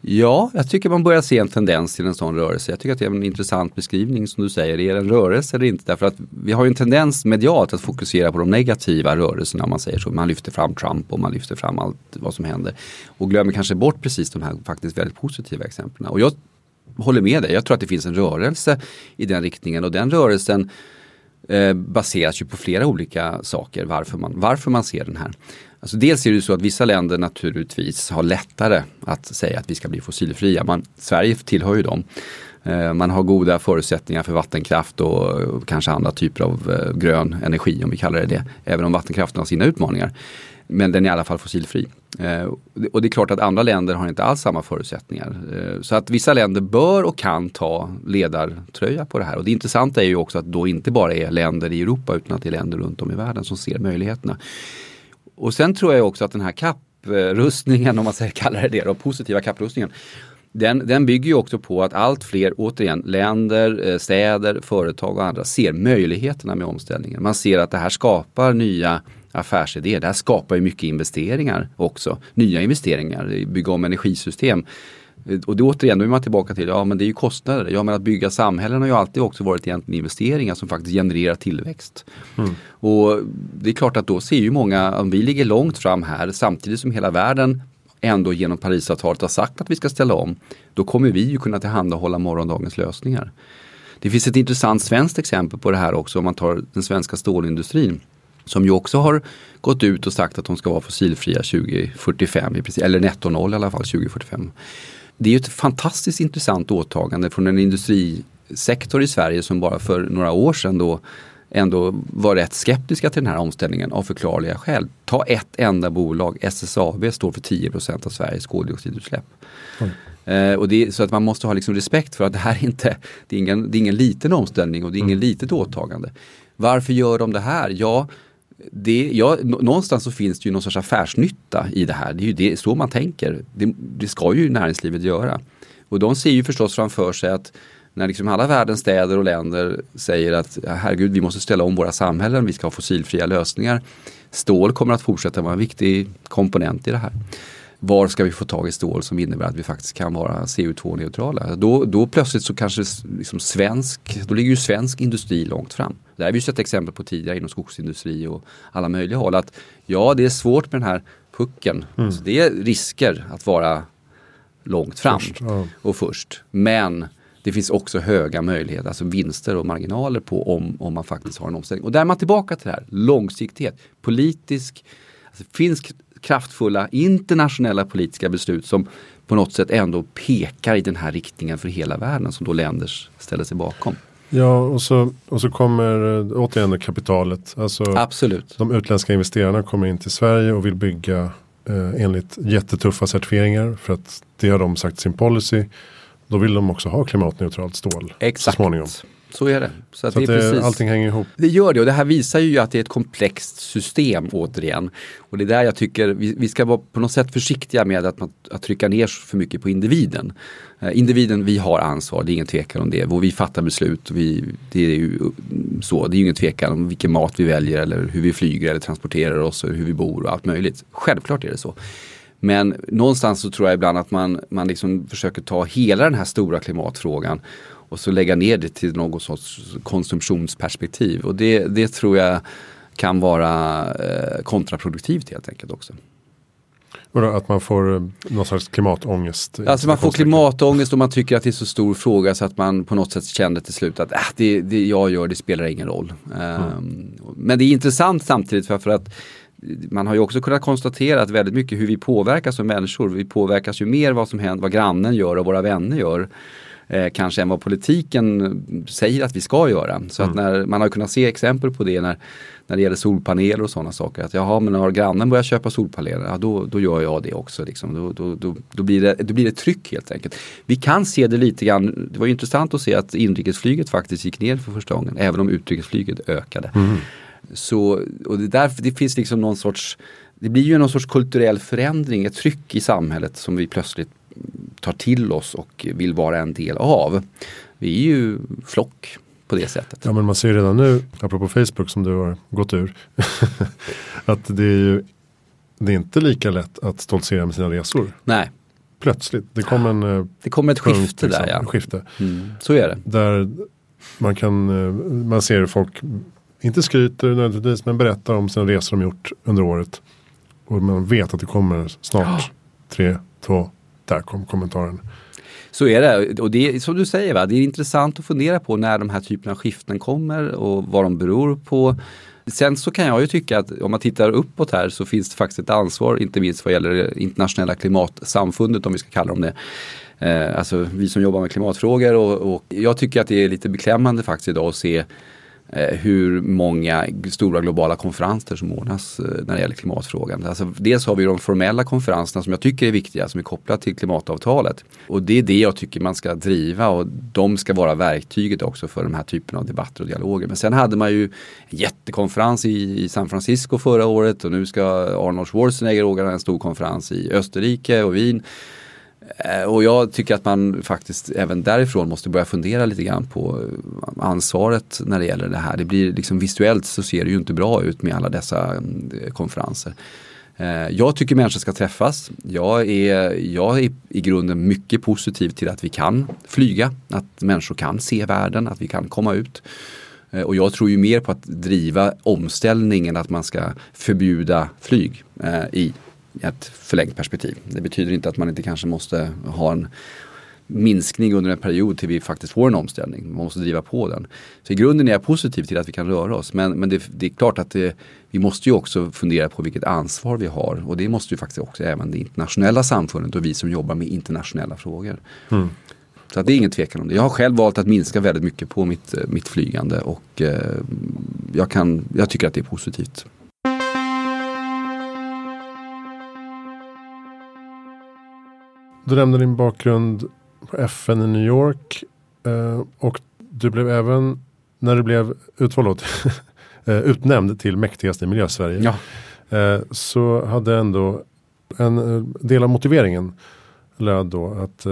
Ja, jag tycker man börjar se en tendens till en sån rörelse. Jag tycker att det är en intressant beskrivning som du säger. Är det en rörelse eller inte? Därför att vi har ju en tendens medialt att fokusera på de negativa rörelserna om man säger så. Man lyfter fram Trump och man lyfter fram allt vad som händer. Och glömmer kanske bort precis de här faktiskt väldigt positiva exemplen. Och jag håller med dig. Jag tror att det finns en rörelse i den riktningen och den rörelsen eh, baseras ju på flera olika saker varför man, varför man ser den här. Alltså dels är det så att vissa länder naturligtvis har lättare att säga att vi ska bli fossilfria. Man, Sverige tillhör ju dem. Eh, man har goda förutsättningar för vattenkraft och kanske andra typer av eh, grön energi om vi kallar det det. Även om vattenkraften har sina utmaningar. Men den är i alla fall fossilfri. Eh, och det är klart att andra länder har inte alls samma förutsättningar. Eh, så att vissa länder bör och kan ta ledartröja på det här. Och det intressanta är ju också att då inte bara är länder i Europa utan att det är länder runt om i världen som ser möjligheterna. Och sen tror jag också att den här kapprustningen, om man säger, kallar det det, då, positiva kapprustningen. Den, den bygger ju också på att allt fler, återigen, länder, eh, städer, företag och andra ser möjligheterna med omställningen. Man ser att det här skapar nya affärsidéer. Det här skapar ju mycket investeringar också. Nya investeringar, bygga om energisystem. Och det återigen, då är man tillbaka till, ja men det är ju kostnader. Ja men att bygga samhällen har ju alltid också varit egentligen investeringar som faktiskt genererar tillväxt. Mm. Och det är klart att då ser ju många, om vi ligger långt fram här samtidigt som hela världen ändå genom Parisavtalet har sagt att vi ska ställa om. Då kommer vi ju kunna tillhandahålla morgondagens lösningar. Det finns ett intressant svenskt exempel på det här också om man tar den svenska stålindustrin som ju också har gått ut och sagt att de ska vara fossilfria 2045, eller netto noll i alla fall 2045 det är ett fantastiskt intressant åtagande från en industrisektor i Sverige som bara för några år sedan då ändå var rätt skeptiska till den här omställningen av förklarliga skäl. Ta ett enda bolag, SSAB står för 10% av Sveriges koldioxidutsläpp. Mm. Eh, och det, så att man måste ha liksom respekt för att det här inte det är ingen, det är ingen liten omställning och det är ingen mm. litet åtagande. Varför gör de det här? Ja, det, ja, någonstans så finns det ju någon sorts affärsnytta i det här. Det är ju det, så man tänker. Det, det ska ju näringslivet göra. Och de ser ju förstås framför sig att när liksom alla världens städer och länder säger att herregud vi måste ställa om våra samhällen, vi ska ha fossilfria lösningar. Stål kommer att fortsätta vara en viktig komponent i det här var ska vi få tag i stål som innebär att vi faktiskt kan vara CO2-neutrala? Då, då plötsligt så kanske liksom svensk, då ligger ju svensk industri långt fram. Det har vi sett exempel på tidigare inom skogsindustri och alla möjliga håll. Att ja, det är svårt med den här pucken. Mm. Alltså, det är risker att vara långt fram först, ja. och först. Men det finns också höga möjligheter, alltså vinster och marginaler på om, om man faktiskt har en omställning. Och där är man tillbaka till det här, långsiktighet, politisk, alltså finns kraftfulla internationella politiska beslut som på något sätt ändå pekar i den här riktningen för hela världen som då länder ställer sig bakom. Ja, och så, och så kommer eh, återigen kapitalet. Alltså, Absolut. De utländska investerarna kommer in till Sverige och vill bygga eh, enligt jättetuffa certifieringar för att det har de sagt sin policy. Då vill de också ha klimatneutralt stål Exakt. så småningom. Så är det. Så, så det är precis, allting hänger ihop. Det gör det och det här visar ju att det är ett komplext system återigen. Och det är där jag tycker vi, vi ska vara på något sätt försiktiga med att, att trycka ner för mycket på individen. Eh, individen, vi har ansvar, det är ingen tvekan om det. Och vi fattar beslut, vi, det är ju så, det är ingen tvekan om vilken mat vi väljer eller hur vi flyger eller transporterar oss och hur vi bor och allt möjligt. Självklart är det så. Men någonstans så tror jag ibland att man, man liksom försöker ta hela den här stora klimatfrågan och så lägga ner det till något sorts konsumtionsperspektiv. Och det, det tror jag kan vara eh, kontraproduktivt helt enkelt också. Att man får eh, någon slags klimatångest? Alltså man får klimatångest och man tycker att det är så stor fråga så att man på något sätt känner till slut att äh, det, det jag gör det spelar ingen roll. Mm. Um, men det är intressant samtidigt för, för att man har ju också kunnat konstatera att väldigt mycket hur vi påverkas som människor. Vi påverkas ju mer vad som händer, vad grannen gör och våra vänner gör eh, kanske än vad politiken säger att vi ska göra. Så mm. att när man har kunnat se exempel på det när, när det gäller solpaneler och sådana saker. Att jaha, men har grannen börjat köpa solpaneler, ja, då, då gör jag det också. Liksom. Då, då, då, då, blir det, då blir det tryck helt enkelt. Vi kan se det lite grann, det var intressant att se att inrikesflyget faktiskt gick ner för första gången, även om utrikesflyget ökade. Mm. Så, och det, därför, det finns liksom någon sorts det blir ju någon sorts kulturell förändring, ett tryck i samhället som vi plötsligt tar till oss och vill vara en del av. Vi är ju flock på det sättet. Ja men man ser redan nu, apropå Facebook som du har gått ur, att det är ju det är inte lika lätt att stoltsera med sina resor. Nej. Plötsligt, det kommer en eh, Det kommer ett punkt, skifte liksom, där ja. Skifte. Mm. Så är det. Där man kan, eh, man ser folk, inte skryter nödvändigtvis, men berättar om sina resor de gjort under året. Och man vet att det kommer snart tre, två, där kom kommentaren. Så är det. Och det är som du säger, va? det är intressant att fundera på när de här typerna av skiften kommer och vad de beror på. Sen så kan jag ju tycka att om man tittar uppåt här så finns det faktiskt ett ansvar, inte minst vad gäller det internationella klimatsamfundet om vi ska kalla dem det. Eh, alltså vi som jobbar med klimatfrågor och, och jag tycker att det är lite beklämmande faktiskt idag att se Eh, hur många stora globala konferenser som ordnas eh, när det gäller klimatfrågan. Alltså, dels har vi de formella konferenserna som jag tycker är viktiga som är kopplade till klimatavtalet. Och det är det jag tycker man ska driva och de ska vara verktyget också för den här typen av debatter och dialoger. Men sen hade man ju en jättekonferens i, i San Francisco förra året och nu ska Arnold Schwarzenegger ordna en stor konferens i Österrike och Wien. Eh, och jag tycker att man faktiskt även därifrån måste börja fundera lite grann på eh, ansvaret när det gäller det här. Det blir liksom visuellt så ser det ju inte bra ut med alla dessa eh, konferenser. Jag tycker människor ska träffas. Jag är, jag är i grunden mycket positiv till att vi kan flyga, att människor kan se världen, att vi kan komma ut. Och jag tror ju mer på att driva omställningen att man ska förbjuda flyg i ett förlängt perspektiv. Det betyder inte att man inte kanske måste ha en minskning under en period till vi faktiskt får en omställning. Man måste driva på den. Så i grunden är jag positiv till att vi kan röra oss. Men, men det, det är klart att det, vi måste ju också fundera på vilket ansvar vi har. Och det måste ju faktiskt också även det internationella samfundet och vi som jobbar med internationella frågor. Mm. Så det är ingen tvekan om det. Jag har själv valt att minska väldigt mycket på mitt, mitt flygande och eh, jag, kan, jag tycker att det är positivt. Du nämnde din bakgrund på FN i New York. Eh, och du blev även, när du blev utvald, eh, utnämnd till mäktigaste i Miljösverige. Ja. Eh, så hade ändå en del av motiveringen löd då att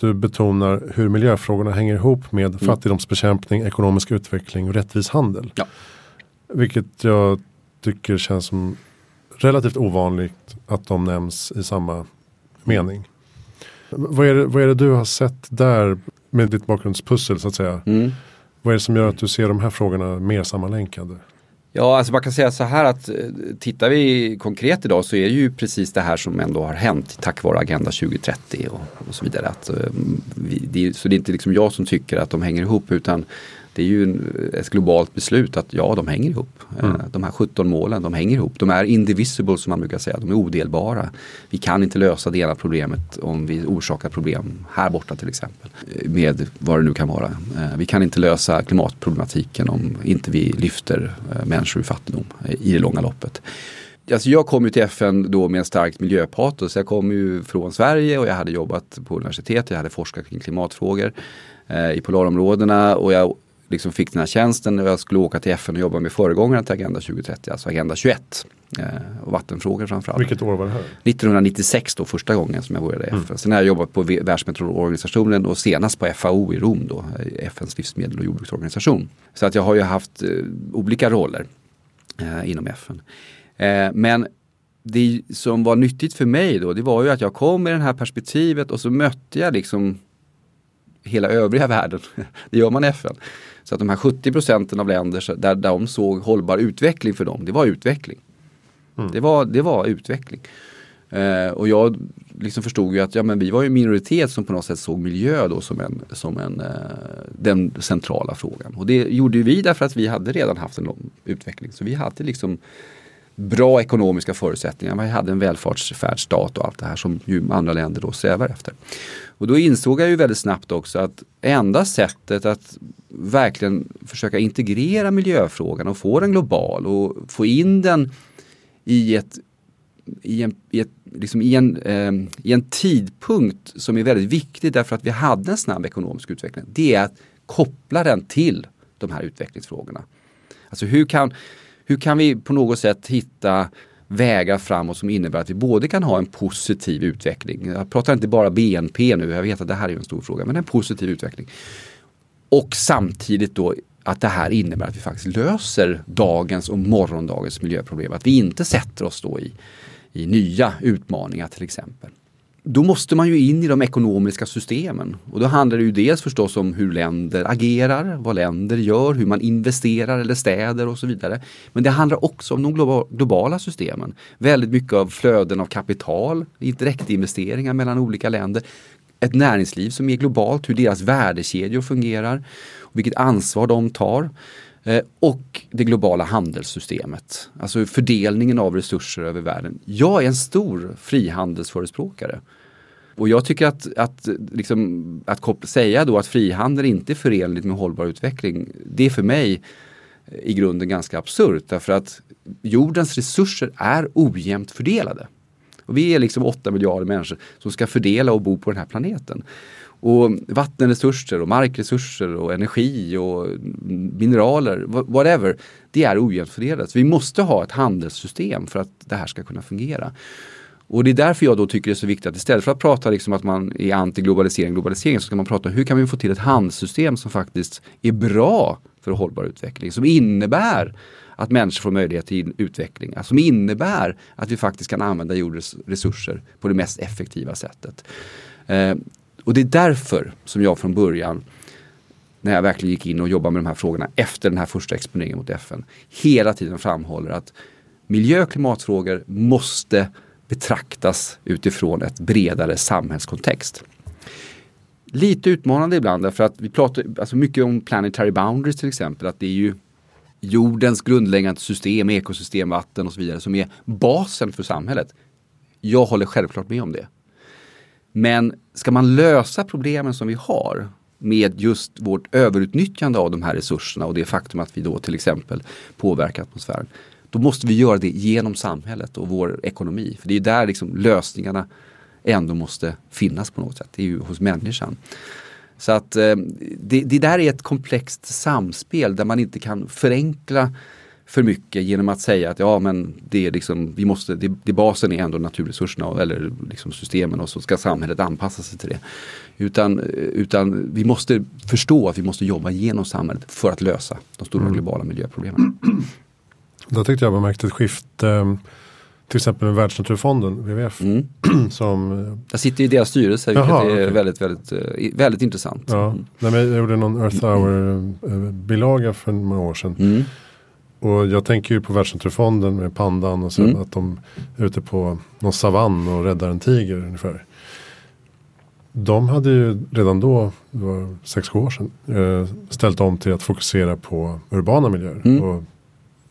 du betonar hur miljöfrågorna hänger ihop med mm. fattigdomsbekämpning, ekonomisk utveckling och rättvis handel. Ja. Vilket jag tycker känns som relativt ovanligt att de nämns i samma mening. Vad är, det, vad är det du har sett där med ditt bakgrundspussel så att säga? Mm. Vad är det som gör att du ser de här frågorna mer sammanlänkade? Ja, alltså man kan säga så här att eh, tittar vi konkret idag så är det ju precis det här som ändå har hänt tack vare Agenda 2030 och, och så vidare. Att, um, vi, det, så det är inte liksom jag som tycker att de hänger ihop utan det är ju ett globalt beslut att ja, de hänger ihop. Eh, mm. De här 17 målen, de hänger ihop. De är indivisible som man brukar säga, de är odelbara. Vi kan inte lösa det ena problemet om vi orsakar problem här borta till exempel. Eh, med vad det nu kan vara. Eh, vi kan inte lösa klimatproblematiken om inte vi lyfter människor ur fattigdom i det långa loppet. Alltså jag kom ju till FN då med en starkt miljöpatos. Jag kom ju från Sverige och jag hade jobbat på universitet. Jag hade forskat kring klimatfrågor i polarområdena och jag liksom fick den här tjänsten och jag skulle åka till FN och jobba med föregångaren till Agenda 2030, alltså Agenda 21. Eh, och vattenfrågor framförallt. Vilket år var det här? 1996 då, första gången som jag började i mm. FN. Sen har jag jobbat på Världsmeteorologorganisationen och senast på FAO i Rom då, FNs livsmedel och jordbruksorganisation. Så att jag har ju haft eh, olika roller eh, inom FN. Men det som var nyttigt för mig då, det var ju att jag kom med det här perspektivet och så mötte jag liksom hela övriga världen. Det gör man i FN. Så att de här 70 procenten av länder där, de såg hållbar utveckling för dem, det var utveckling. Mm. Det, var, det var utveckling. Eh, och jag liksom förstod ju att ja, men vi var ju en minoritet som på något sätt såg miljö då som, en, som en, eh, den centrala frågan. Och det gjorde vi därför att vi hade redan haft en lång utveckling. Så vi hade liksom bra ekonomiska förutsättningar. Vi hade en välfärdsstat och allt det här som ju andra länder då strävar efter. Och då insåg jag ju väldigt snabbt också att enda sättet att verkligen försöka integrera miljöfrågan och få den global och få in den i ett i en, i, ett, liksom i, en, eh, i en tidpunkt som är väldigt viktig därför att vi hade en snabb ekonomisk utveckling. Det är att koppla den till de här utvecklingsfrågorna. Alltså hur kan, hur kan vi på något sätt hitta vägar framåt som innebär att vi både kan ha en positiv utveckling. Jag pratar inte bara BNP nu, jag vet att det här är en stor fråga, men en positiv utveckling. Och samtidigt då att det här innebär att vi faktiskt löser dagens och morgondagens miljöproblem. Att vi inte sätter oss då i, i nya utmaningar till exempel då måste man ju in i de ekonomiska systemen. Och då handlar det ju dels förstås om hur länder agerar, vad länder gör, hur man investerar eller städer och så vidare. Men det handlar också om de globala systemen. Väldigt mycket av flöden av kapital, direktinvesteringar mellan olika länder. Ett näringsliv som är globalt, hur deras värdekedjor fungerar, och vilket ansvar de tar. Eh, och det globala handelssystemet, alltså fördelningen av resurser över världen. Jag är en stor frihandelsförespråkare. Och jag tycker att, att, liksom, att säga då att frihandel inte är förenligt med hållbar utveckling, det är för mig eh, i grunden ganska absurt därför att jordens resurser är ojämnt fördelade. Och vi är liksom 8 miljarder människor som ska fördela och bo på den här planeten. Och vattenresurser och markresurser och energi och mineraler, whatever, det är ojämnt fördelat. vi måste ha ett handelssystem för att det här ska kunna fungera. Och det är därför jag då tycker det är så viktigt att istället för att prata liksom att man är anti-globalisering, globalisering, så ska man prata hur kan vi få till ett handelssystem som faktiskt är bra för hållbar utveckling, som innebär att människor får möjlighet till utveckling, alltså som innebär att vi faktiskt kan använda jordens resurser på det mest effektiva sättet. Eh, och det är därför som jag från början när jag verkligen gick in och jobbade med de här frågorna efter den här första exponeringen mot FN hela tiden framhåller att miljö och klimatfrågor måste betraktas utifrån ett bredare samhällskontext. Lite utmanande ibland därför att vi pratar alltså mycket om planetary boundaries till exempel. Att det är ju jordens grundläggande system, ekosystem, vatten och så vidare som är basen för samhället. Jag håller självklart med om det. Men ska man lösa problemen som vi har med just vårt överutnyttjande av de här resurserna och det faktum att vi då till exempel påverkar atmosfären. Då måste vi göra det genom samhället och vår ekonomi. För det är där liksom lösningarna ändå måste finnas på något sätt. Det är ju hos människan. Så att eh, det, det där är ett komplext samspel där man inte kan förenkla för mycket genom att säga att ja men det är liksom, vi måste, det, det basen är ändå naturresurserna eller liksom systemen och så ska samhället anpassa sig till det. Utan, utan vi måste förstå att vi måste jobba genom samhället för att lösa de stora mm. globala miljöproblemen. Då tyckte jag man märkte ett skifte. till exempel med Världsnaturfonden, WWF. Mm. Som, Jag sitter i deras styrelse vilket Jaha, är okej. väldigt, väldigt, eh, väldigt intressant. ja, nej, men jag gjorde någon Earth Hour-bilaga för några år sedan. Mm. Och jag tänker ju på Världsnaturfonden med pandan och sen Mm. att de är ute på någon savann och räddar en tiger ungefär. De hade ju redan då, det var 6-7 år sedan, eh, ställt om till att fokusera på urbana miljöer. Mm. Och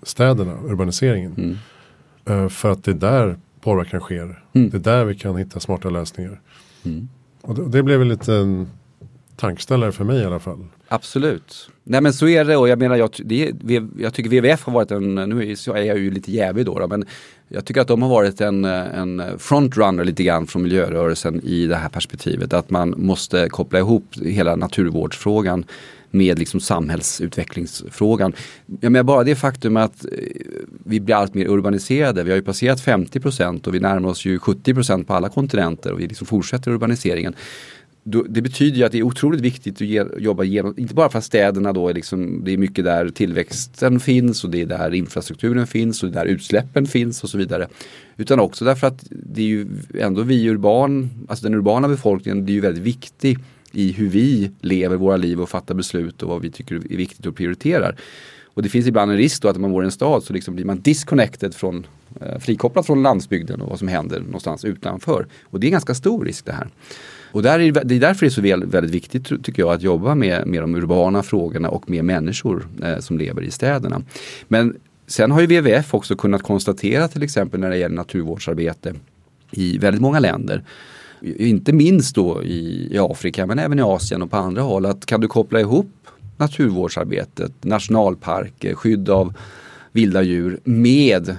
städerna, urbaniseringen. Mm. Eh, för att det är där påverkan sker. Mm. Det är där vi kan hitta smarta lösningar. Mm. Och det, det blev väl lite en tankeställare för mig i alla fall. Absolut. Nej men så är det och jag menar jag, det jag tycker WWF har varit en, nu är jag ju lite jävig då, då men jag tycker att de har varit en, en frontrunner lite grann från miljörörelsen i det här perspektivet. Att man måste koppla ihop hela naturvårdsfrågan med liksom samhällsutvecklingsfrågan. Jag menar bara det faktum att eh, vi blir allt mer urbaniserade. Vi har ju passerat 50 procent och vi närmar oss ju 70 procent på alla kontinenter och vi liksom fortsätter urbaniseringen det betyder ju att det är otroligt viktigt att ge, jobba genom, inte bara för att städerna då är liksom, det är mycket där tillväxten finns och det är där infrastrukturen finns och det är där utsläppen finns och så vidare. Utan också därför att det är ju ändå vi urban, alltså den urbana befolkningen, det är ju väldigt viktig i hur vi lever våra liv och fattar beslut och vad vi tycker är viktigt och prioriterar. Och det finns ibland en risk då att om man bor i en stad så liksom blir man disconnected från, eh, frikopplad från landsbygden och vad som händer någonstans utanför. Och det är en ganska stor risk det här. Och där är, det- är därför det är så väl, väldigt viktigt tycker jag att jobba med, med de urbana frågorna och med människor eh, som lever i städerna. Men sen har ju WWF också kunnat konstatera till exempel när det gäller naturvårdsarbete i väldigt många länder. Inte minst då i, i Afrika men även i Asien och på andra håll. Att kan du koppla ihop naturvårdsarbetet, nationalparker, skydd av vilda djur med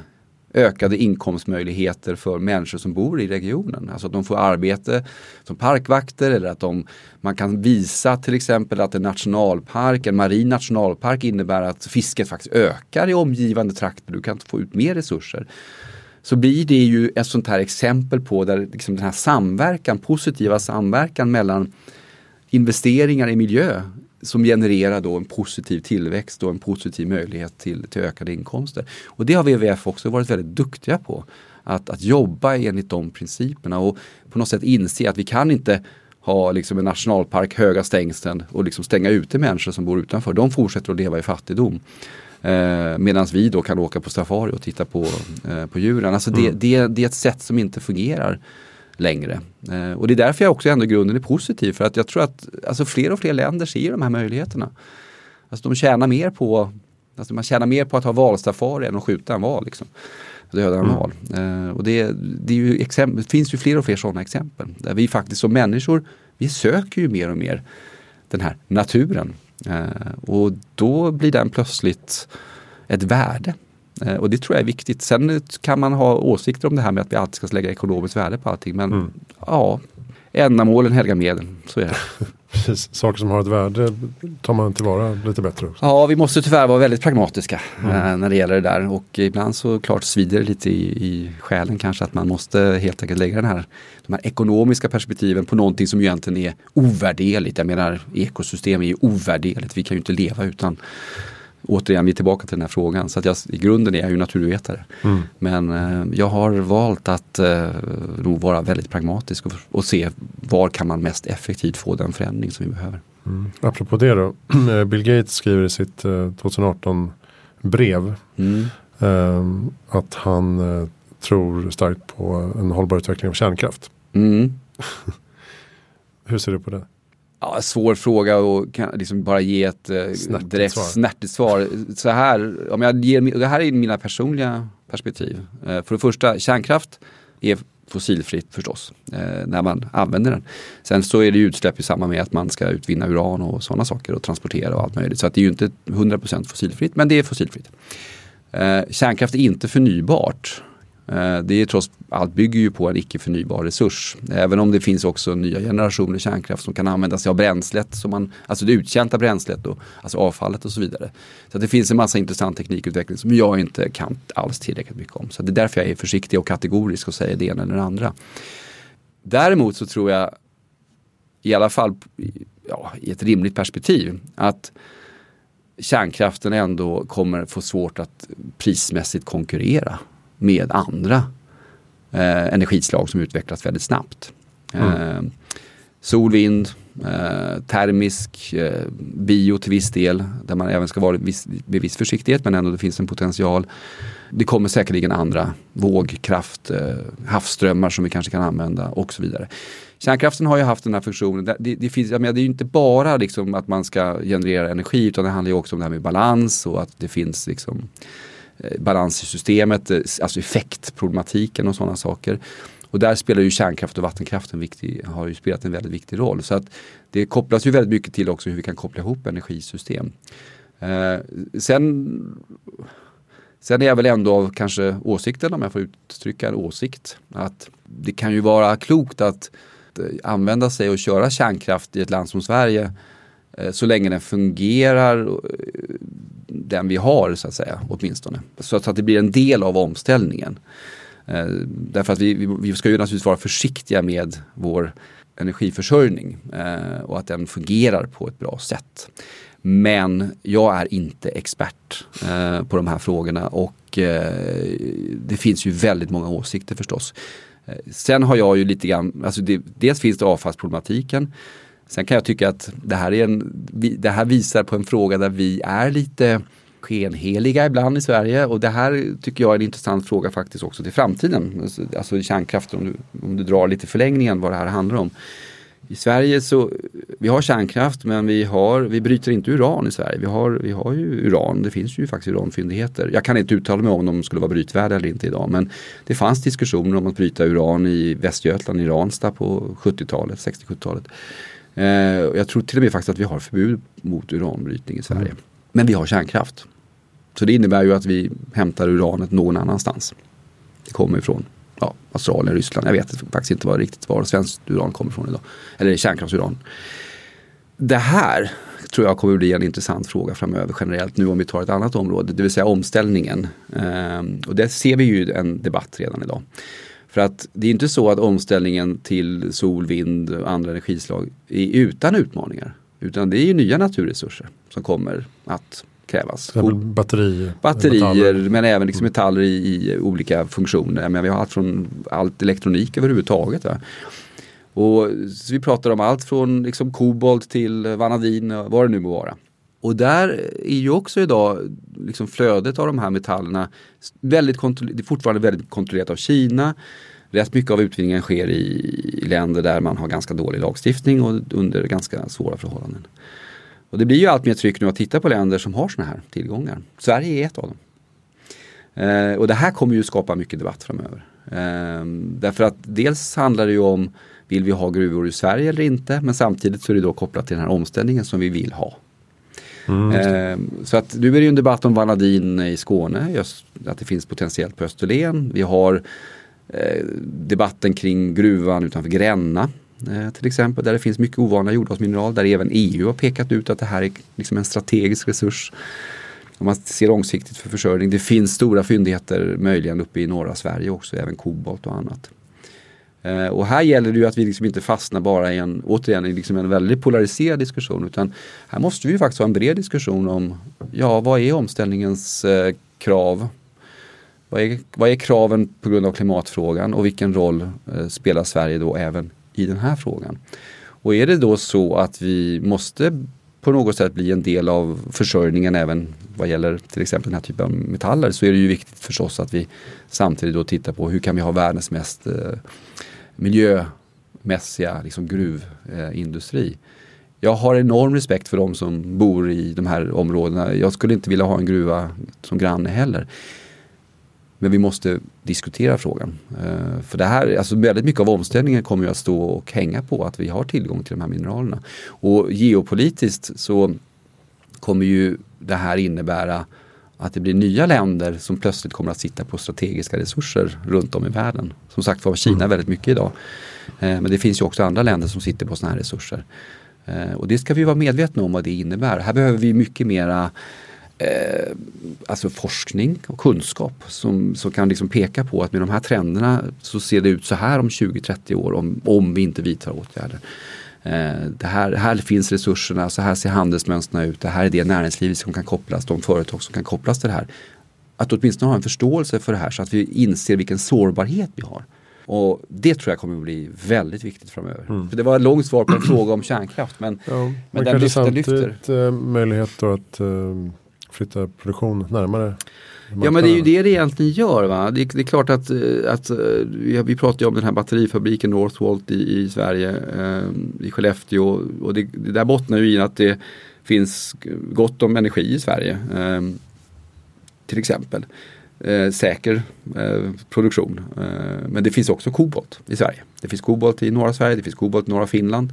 ökade inkomstmöjligheter för människor som bor i regionen. Alltså att de får arbete som parkvakter eller att de, man kan visa till exempel att en nationalpark, en marin nationalpark innebär att fisket faktiskt ökar i omgivande trakter. Du kan få ut mer resurser. Så blir det ju ett sånt här exempel på där liksom den här samverkan, positiva samverkan mellan investeringar i miljö som genererar då en positiv tillväxt och en positiv möjlighet till, till ökade inkomster. Och det har WWF också varit väldigt duktiga på. Att, att jobba enligt de principerna och på något sätt inse att vi kan inte ha liksom en nationalpark, höga stängslen och liksom stänga ute människor som bor utanför. De fortsätter att leva i fattigdom. Eh, Medan vi då kan åka på safari och titta på, eh, på djuren. Alltså det, det, det är ett sätt som inte fungerar längre. Eh, och det är därför jag också ändå i grunden är positiv. För att jag tror att alltså fler och fler länder ser de här möjligheterna. Alltså de tjänar mer på alltså man tjänar mer på att ha valsafari än att skjuta en val. Liksom. Döda en val. Eh, och det, det, är ju exempel, det finns ju fler och fler sådana exempel. Där vi faktiskt som människor, vi söker ju mer och mer den här naturen. Eh, och då blir den plötsligt ett värde. Eh, och det tror jag är viktigt. Sen kan man ha åsikter om det här med att vi alltid ska lägga ekonomiskt värde på allting. Men Mm. ja, ändamålen helgar medlen. Så är det. Precis, saker som har ett värde tar man tillvara lite bättre också. Ja, vi måste tyvärr vara väldigt pragmatiska eh, när det gäller det där. Och ibland så klart svider det lite i, i själen kanske att man måste helt enkelt lägga den här, de här ekonomiska perspektiven på någonting som egentligen är ovärderligt. Jag menar ekosystem är ju ovärderligt. Vi kan ju inte leva utan Återigen, vi är tillbaka till den här frågan. Så att jag, i grunden är jag ju naturvetare. Mm. Men eh, jag har valt att eh, nog vara väldigt pragmatisk och, och se var kan man mest effektivt få den förändring som vi behöver. Mm. Apropå det då, Bill Gates skriver i sitt eh, 2018 brev Mm. eh, att han eh, tror starkt på en hållbar utveckling av kärnkraft. Mm. Hur ser du på det? Ja, svår fråga och kan liksom bara ge ett eh, Snärtigt direkt svar. snärtigt svar. Så här, om jag ger, det här är mina personliga perspektiv. Eh, för det första, kärnkraft är fossilfritt förstås, eh, när man använder den. Sen så är det utsläpp i samband med att man ska utvinna uran och sådana saker och transportera och allt möjligt. Så det är ju inte 100% fossilfritt, men det är fossilfritt. Eh, kärnkraft är inte förnybart. Eh, det är trots allt bygger ju på en icke förnybar resurs. Även om det finns också nya generationer kärnkraft som kan använda sig av bränslet, som man, alltså det uttjänta bränslet, och, alltså avfallet och så vidare. Så att det finns en massa intressant teknikutveckling som jag inte kan alls tillräckligt mycket om. Så det är därför jag är försiktig och kategorisk och säger det ena eller det andra. Däremot så tror jag, i alla fall ja, i ett rimligt perspektiv, att kärnkraften ändå kommer få svårt att prismässigt konkurrera med andra eh, energislag som utvecklas väldigt snabbt. Mm. Eh, sol, vind, eh, termisk, eh, bio till viss del där man även ska vara viss, med viss försiktighet men ändå det finns en potential. Det kommer säkerligen andra vågkraft, eh, havsströmmar som vi kanske kan använda och så vidare. Kärnkraften har ju haft den här funktionen. Det, det, finns, jag menar, det är ju inte bara liksom att man ska generera energi utan det handlar ju också om det här med balans och att det finns liksom, Eh, balans i systemet, eh, alltså effektproblematiken och sådana saker. Och där spelar ju kärnkraft och vattenkraft en viktig, har ju spelat en väldigt viktig roll. Så att det kopplas ju väldigt mycket till också hur vi kan koppla ihop energisystem. Eh, sen, sen är jag väl ändå av kanske åsikten, om jag får uttrycka en åsikt, att det kan ju vara klokt att eh, använda sig och köra kärnkraft i ett land som Sverige eh, så länge den fungerar, eh, den vi har så att säga åtminstone. Så att det blir en del av omställningen. Eh, därför att vi, vi, vi, ska ju naturligtvis vara försiktiga med vår energiförsörjning eh, och att den fungerar på ett bra sätt. Men jag är inte expert eh, på de här frågorna och eh, det finns ju väldigt många åsikter förstås. Eh, sen har jag ju lite grann, alltså det, dels finns det avfallsproblematiken. Sen kan jag tycka att det här, är en, det här visar på en fråga där vi är lite skenheliga ibland i Sverige och det här tycker jag är en intressant fråga faktiskt också till framtiden. Alltså, alltså kärnkraft kärnkraften, om du, om du drar lite förlängningen vad det här handlar om. I Sverige så, vi har kärnkraft men vi, har, vi bryter inte uran i Sverige. Vi har, vi har ju uran, det finns ju faktiskt uranfyndigheter. Jag kan inte uttala mig om de skulle vara brytvärda eller inte idag men det fanns diskussioner om att bryta uran i Västergötland, i Ranstad på 70-talet, 60-70-talet. Eh, jag tror till och med faktiskt att vi har förbud mot uranbrytning i Sverige. Mm. Men vi har kärnkraft. Så det innebär ju att vi hämtar uranet någon annanstans. Det kommer ifrån ja, Australien, Ryssland. Jag vet faktiskt inte var riktigt var svenskt uran kommer ifrån idag. Eller kärnkraftsuran. Det här tror jag kommer bli en intressant fråga framöver generellt nu om vi tar ett annat område, det vill säga omställningen. Ehm, och där ser vi ju en debatt redan idag. För att det är inte så att omställningen till sol, vind och andra energislag är utan utmaningar. Utan det är ju nya naturresurser som kommer att krävas. Batterier. Batterier men även liksom metaller i, i, olika funktioner. Men vi har allt från allt elektronik överhuvudtaget. Va? Och vi pratar om allt från liksom kobolt till vanadin vad det nu må vara. Och där är ju också idag liksom flödet av de här metallerna väldigt det är fortfarande väldigt kontrollerat av Kina. Rätt mycket av utvinningen sker i länder där man har ganska dålig lagstiftning och under ganska svåra förhållanden. Och det blir ju allt mer tryck nu att titta på länder som har sådana här tillgångar. Sverige är ett av dem. Eh, och det här kommer ju skapa mycket debatt framöver. Eh, därför att dels handlar det ju om vill vi ha gruvor i Sverige eller inte? Men samtidigt så är det då kopplat till den här omställningen som vi vill ha. Mm. Eh, så att nu är det ju en debatt om vanadin i Skåne, just att det finns potentiellt på Österlen. Vi har Eh, debatten kring gruvan utanför Gränna eh, till exempel, där det finns mycket ovanliga jordartsmineral, där även EU har pekat ut att det här är liksom en strategisk resurs. Om man ser långsiktigt för försörjning. Det finns stora fyndigheter möjligen uppe i norra Sverige också, även kobolt och annat. Eh, och här gäller det ju att vi liksom inte fastnar bara i en, återigen, i liksom en väldigt polariserad diskussion utan här måste vi faktiskt ha en bred diskussion om, ja vad är omställningens krav? Vad är, vad är kraven på grund av klimatfrågan och vilken roll eh, spelar Sverige då även i den här frågan. Och är det då så att vi måste på något sätt bli en del av försörjningen även vad gäller till exempel den här typen av metaller så är det ju viktigt förstås att vi samtidigt då tittar på hur kan vi ha världens mest eh, miljömässiga liksom gruvindustri. Eh, jag har enorm respekt för de som bor i de här områdena. Jag skulle inte vilja ha en gruva som granne heller. Men vi måste diskutera frågan. Uh, för det här, alltså väldigt mycket av omställningen kommer ju att stå och hänga på att vi har tillgång till de här mineralerna. Och geopolitiskt så kommer ju det här innebära att det blir nya länder som plötsligt kommer att sitta på strategiska resurser runt om i världen. Som sagt var Kina mm. väldigt mycket idag. Uh, men det finns ju också andra länder som sitter på sådana här resurser. Uh, och det ska vi vara medvetna om vad det innebär. Här behöver vi mycket mera eh, alltså forskning och kunskap som, som kan liksom peka på att med de här trenderna så ser det ut så här om 20-30 år om, om vi inte vidtar åtgärder. Eh, det här, här finns resurserna, så här ser handelsmönstren ut, det här är det näringslivet som kan kopplas, de företag som kan kopplas till det här. Att åtminstone ha en förståelse för det här så att vi inser vilken sårbarhet vi har. Och det tror jag kommer att bli väldigt viktigt framöver. Mm. För det var ett långt svar på en fråga om kärnkraft men, ja, men den lyfter. Lyfter. Eh, möjlighet då att uh, flytta produktion närmare Ja men det är ju det det egentligen gör. Va? Det, det är klart att, eh, att ja, vi pratar ju om den här batterifabriken Northvolt i, i Sverige, eh, i Skellefteå. Och det, det, där bottnar ju i att det finns gott om energi i Sverige. Eh, till exempel. Eh, säker eh, produktion. Eh, men det finns också kobolt i Sverige. Det finns kobolt i norra Sverige, det finns kobolt i norra Finland.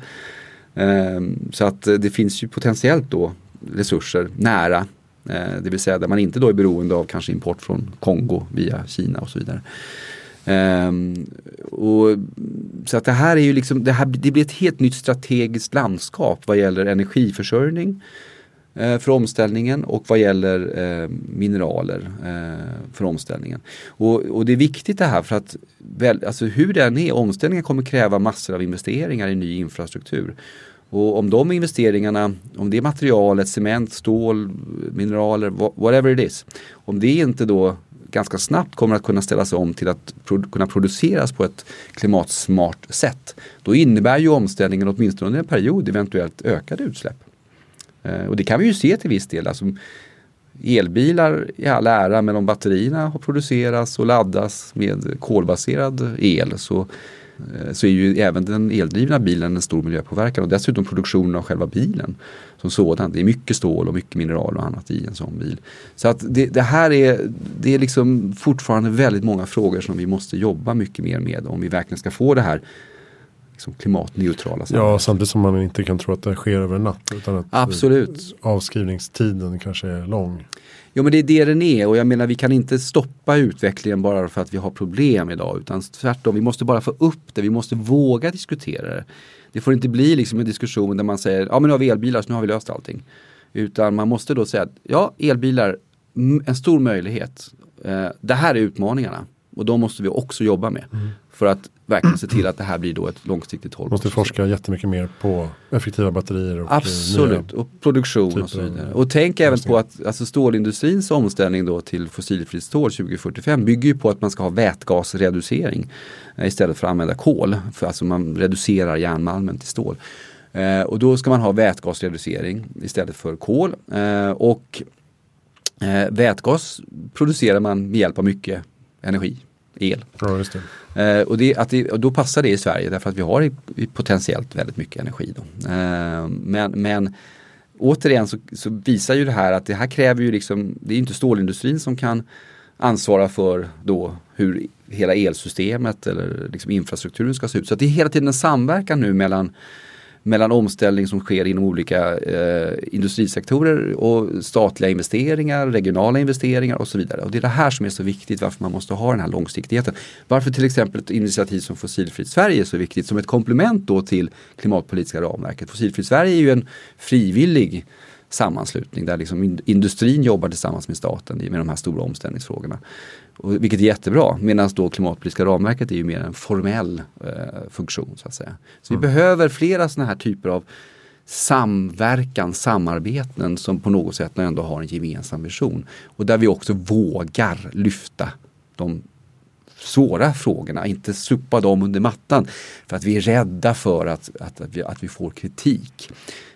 så att det finns ju potentiellt då resurser nära Eh, Eh, det vill säga där man inte då är beroende av kanske import från Kongo via Kina och så vidare. Um, och, så att det här är ju liksom, det, här, det blir ett helt nytt strategiskt landskap vad gäller energiförsörjning uh, för omställningen och vad gäller uh, mineraler uh, för omställningen. Och, och, det är viktigt det här för att väl, alltså hur den är, omställningen kommer kräva massor av investeringar i ny infrastruktur. Och om de investeringarna, om det är materialet, cement, stål, mineraler, whatever it is. Om det inte då ganska snabbt kommer att kunna ställas om till att pro kunna produceras på ett klimatsmart sätt. Då innebär ju omställningen åtminstone under en period eventuellt ökade utsläpp. Eh, och det kan vi ju se till viss del. Alltså, elbilar i all ära men om batterierna har producerats och laddas med kolbaserad el så så är ju även den eldrivna bilen en stor miljöpåverkan och dessutom produktionen av själva bilen som sådan. Det är mycket stål och mycket mineral och annat i en sån bil. Så att det, det här är, det är liksom fortfarande väldigt många frågor som vi måste jobba mycket mer med om vi verkligen ska få det här liksom klimatneutrala samhället. Ja, samtidigt som man inte kan tro att det sker över en natt. Utan att Absolut. avskrivningstiden kanske är lång. Jo men det är det den är och jag menar vi kan inte stoppa utvecklingen bara för att vi har problem idag utan tvärtom vi måste bara få upp det, vi måste våga diskutera det. Det får inte bli liksom en diskussion där man säger ja men nu har vi elbilar så nu har vi löst allting. Utan man måste då säga att ja elbilar, en stor möjlighet. Eh, det här är utmaningarna och de måste vi också jobba med. Mm. För att verkligen se till att det här blir då ett långsiktigt hållbart Måste forska jättemycket mer på effektiva batterier. Och eh, Absolut, och produktion och så vidare. Och tänk även på att alltså stålindustrins omställning då till fossilfritt stål 2045 bygger ju på att man ska ha vätgasreducering eh, istället för att använda kol. För alltså man reducerar järnmalmen till stål. Eh, och då ska man ha vätgasreducering istället för kol. Eh, och eh, vätgas producerar man med hjälp av mycket energi, el. Ja, Eh, och, det, att det, och då passar det i Sverige därför att vi har i, i potentiellt väldigt mycket energi. Då. Eh, men, men återigen så, så, visar ju det här att det här kräver ju liksom, det är inte stålindustrin som kan ansvara för då hur hela elsystemet eller liksom infrastrukturen ska se ut. Så det är hela tiden en samverkan nu mellan mellan omställning som sker inom olika eh, industrisektorer och statliga investeringar, regionala investeringar och så vidare. Och det är det här som är så viktigt varför man måste ha den här långsiktigheten. Varför till exempel ett initiativ som Fossilfritt Sverige är så viktigt som ett komplement då till klimatpolitiska ramverket. Fossilfritt Sverige är ju en frivillig sammanslutning där liksom industrin jobbar tillsammans med staten med de här stora omställningsfrågorna. Och, vilket är jättebra medan då klimatpolitiska ramverket är ju mer en formell eh, funktion. Så att säga. Så mm. vi behöver flera sådana här typer av samverkan, samarbeten som på något sätt ändå har en gemensam vision. Och där vi också vågar lyfta de svåra frågorna, inte sopa dem under mattan för att vi är rädda för att, att, att, vi, att vi får kritik.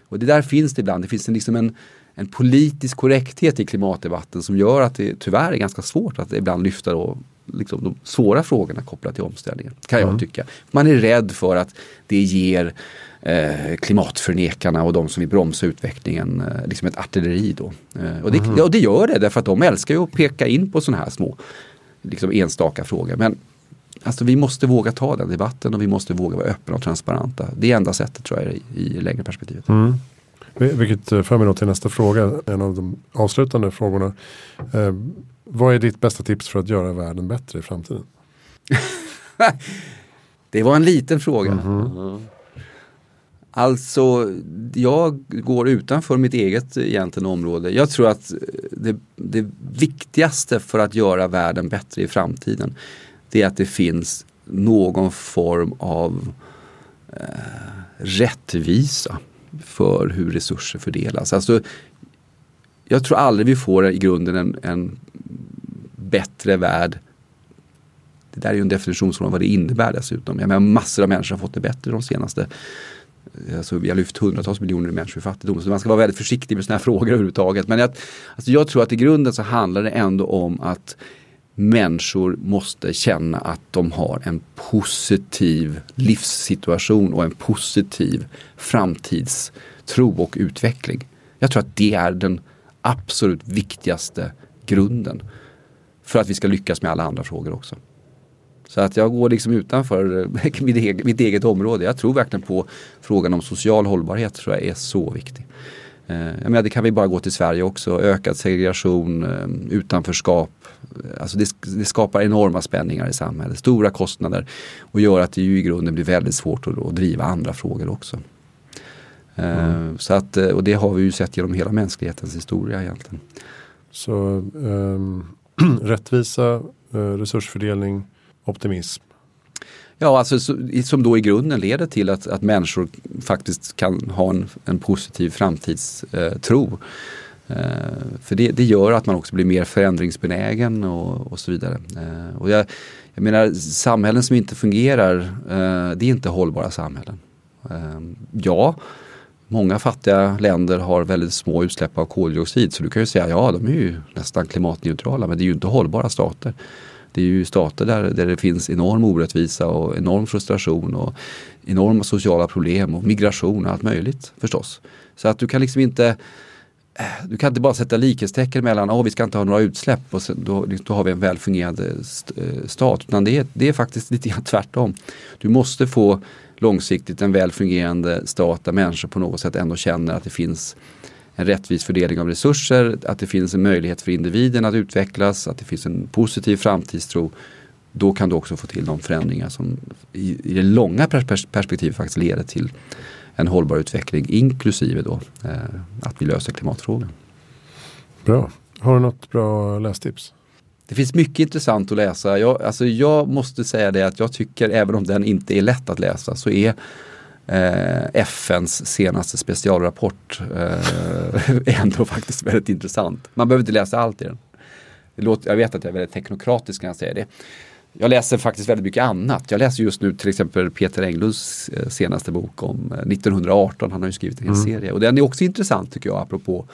Och det där finns det ibland, det finns en, liksom en, en politisk korrekthet i klimatdebatten som gör att det tyvärr är ganska svårt att ibland lyfta då, liksom de svåra frågorna kopplat till omställningen. Kan mm. jag tycka. Man är rädd för att det ger eh, klimatförnekarna och de som vill bromsa utvecklingen eh, liksom ett artilleri då. Eh, och, det, mm. och det gör det därför att de älskar ju att peka in på sådana här små liksom enstaka frågor. Men Alltså vi måste våga ta den debatten och vi måste våga vara öppna och transparenta. Det är enda sättet tror jag i, i längre perspektivet. Mm. Vilket eh, för mig till nästa fråga, en av de avslutande frågorna. Eh, vad är ditt bästa tips för att göra världen bättre i framtiden? det var en liten fråga. Mm -hmm. Alltså, jag går utanför mitt eget egentligen område. Jag tror att det, det viktigaste för att göra världen bättre i framtiden det är att det finns någon form av eh, rättvisa för hur resurser fördelas. Alltså, jag tror aldrig vi får i grunden en, en bättre värld det där är ju en definitionsfråga vad det innebär dessutom. Jag menar, massor av människor har fått det bättre de senaste eh, Alltså, vi har lyft hundratals miljoner människor i fattigdom. Så man ska vara väldigt försiktig med sådana här frågor överhuvudtaget. Men jag, alltså jag tror att i grunden så handlar det ändå om att människor måste känna att de har en positiv livssituation och en positiv framtidstro och utveckling. Jag tror att det är den absolut viktigaste grunden för att vi ska lyckas med alla andra frågor också. Så att jag går liksom utanför mitt eget, mitt eget område. Jag tror verkligen på frågan om social hållbarhet tror jag är så viktig. Eh, jag menar, det kan vi bara gå till Sverige också. Ökad segregation, eh, utanförskap. Alltså det, det, skapar enorma spänningar i samhället, stora kostnader och gör att det ju i grunden blir väldigt svårt att, att driva andra frågor också. Eh, mm. Så att, och det har vi ju sett genom hela mänsklighetens historia egentligen. Så um, rättvisa, resursfördelning, optimism? Ja, alltså som då i grunden leder till att, att människor faktiskt kan ha en, en positiv framtidstro. Eh, för det, det, gör att man också blir mer förändringsbenägen och, och så vidare. Eh, och jag, jag menar samhällen som inte fungerar, eh, det är inte hållbara samhällen. Ja, många fattiga länder har väldigt små utsläpp av koldioxid så du kan ju säga ja de är ju nästan klimatneutrala men det är ju inte hållbara stater. Det är ju stater där, där det finns enorm orättvisa och enorm frustration och enorma sociala problem och migration och allt möjligt förstås. Så att du kan liksom inte eh, du kan inte bara sätta likhetstecken mellan att oh, vi ska inte ha några utsläpp och sen, då, liksom, då har vi en välfungerande st eh, stat. Utan det är, det är faktiskt lite grann tvärtom. Du måste få långsiktigt en välfungerande stat där människor på något sätt ändå känner att det finns en rättvis fördelning av resurser, att det finns en möjlighet för individen att utvecklas, att det finns en positiv framtidstro. Då kan du också få till de förändringar som i, i det långa perspektivet faktiskt leder till en hållbar utveckling inklusive då eh, att vi löser klimatfrågan. Bra. Har du något bra lästips? Det finns mycket intressant att läsa. Jag, alltså jag måste säga det att jag tycker, även om den inte är lätt att läsa, så är FNs senaste specialrapport eh, ändå faktiskt väldigt intressant. Man behöver inte läsa allt i den. Låter, jag vet att jag är väldigt teknokratisk när jag säger det. Jag läser faktiskt väldigt mycket annat. Jag läser just nu till exempel Peter Englunds eh, senaste bok om 1918. Eh, Han har ju skrivit en hel mm. serie och den är också intressant tycker jag apropå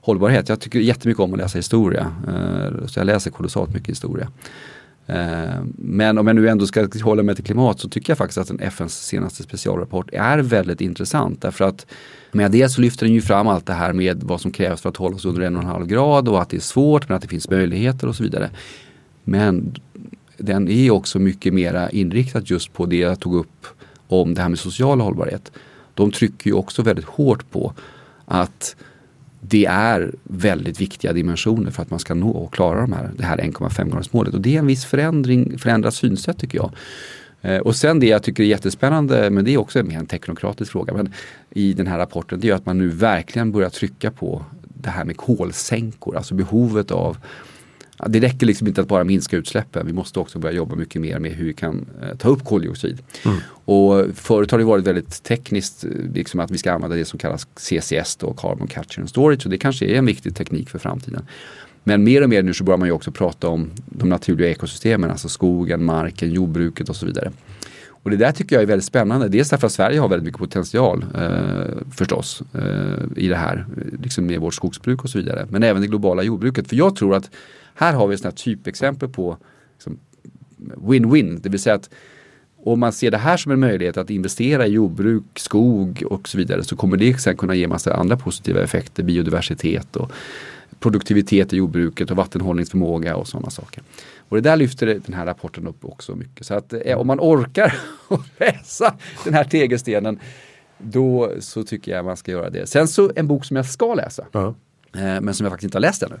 hållbarhet. Jag tycker jättemycket om att läsa historia. Eh, så jag läser kolossalt mycket historia. Eh, men om jag nu ändå ska hålla mig till klimat så tycker jag faktiskt att den FNs senaste specialrapport är väldigt intressant. Därför att med det så lyfter den ju fram allt det här med vad som krävs för att hålla oss under en och en halv grad och att det är svårt men att det finns möjligheter och så vidare. Men den är också mycket mera inriktad just på det jag tog upp om det här med social hållbarhet. De trycker ju också väldigt hårt på att det är väldigt viktiga dimensioner för att man ska nå och klara de här, det här 1,5 gradersmålet. Och det är en viss förändring, förändrat synsätt tycker jag. Eh, och sen det jag tycker är jättespännande, men det är också mer en teknokratisk fråga, men i den här rapporten, det är att man nu verkligen börjar trycka på det här med kolsänkor, alltså behovet av det räcker liksom inte att bara minska utsläppen. Vi måste också börja jobba mycket mer med hur vi kan eh, ta upp koldioxid. Mm. Och förut har det varit väldigt tekniskt, eh, liksom att vi ska använda det som kallas CCS, då, Carbon Capture and Storage. Och det kanske är en viktig teknik för framtiden. Men mer och mer nu så börjar man ju också prata om de naturliga ekosystemen, alltså skogen, marken, jordbruket och så vidare. Och det där tycker jag är väldigt spännande. Dels därför att Sverige har väldigt mycket potential eh, förstås eh, i det här, liksom med vårt skogsbruk och så vidare. Men även det globala jordbruket. För jag tror att här har vi ett typexempel på liksom, win-win, det vill säga att om man ser det här som en möjlighet att investera i jordbruk, skog och så vidare så kommer det sen kunna ge massa andra positiva effekter, biodiversitet och produktivitet i jordbruket och vattenhållningsförmåga och sådana saker. Och det där lyfter den här rapporten upp också mycket. Så att eh, om man orkar läsa den här tegelstenen då så tycker jag man ska göra det. Sen så en bok som jag ska läsa. Uh -huh. Eh, men som jag faktiskt inte har läst ännu.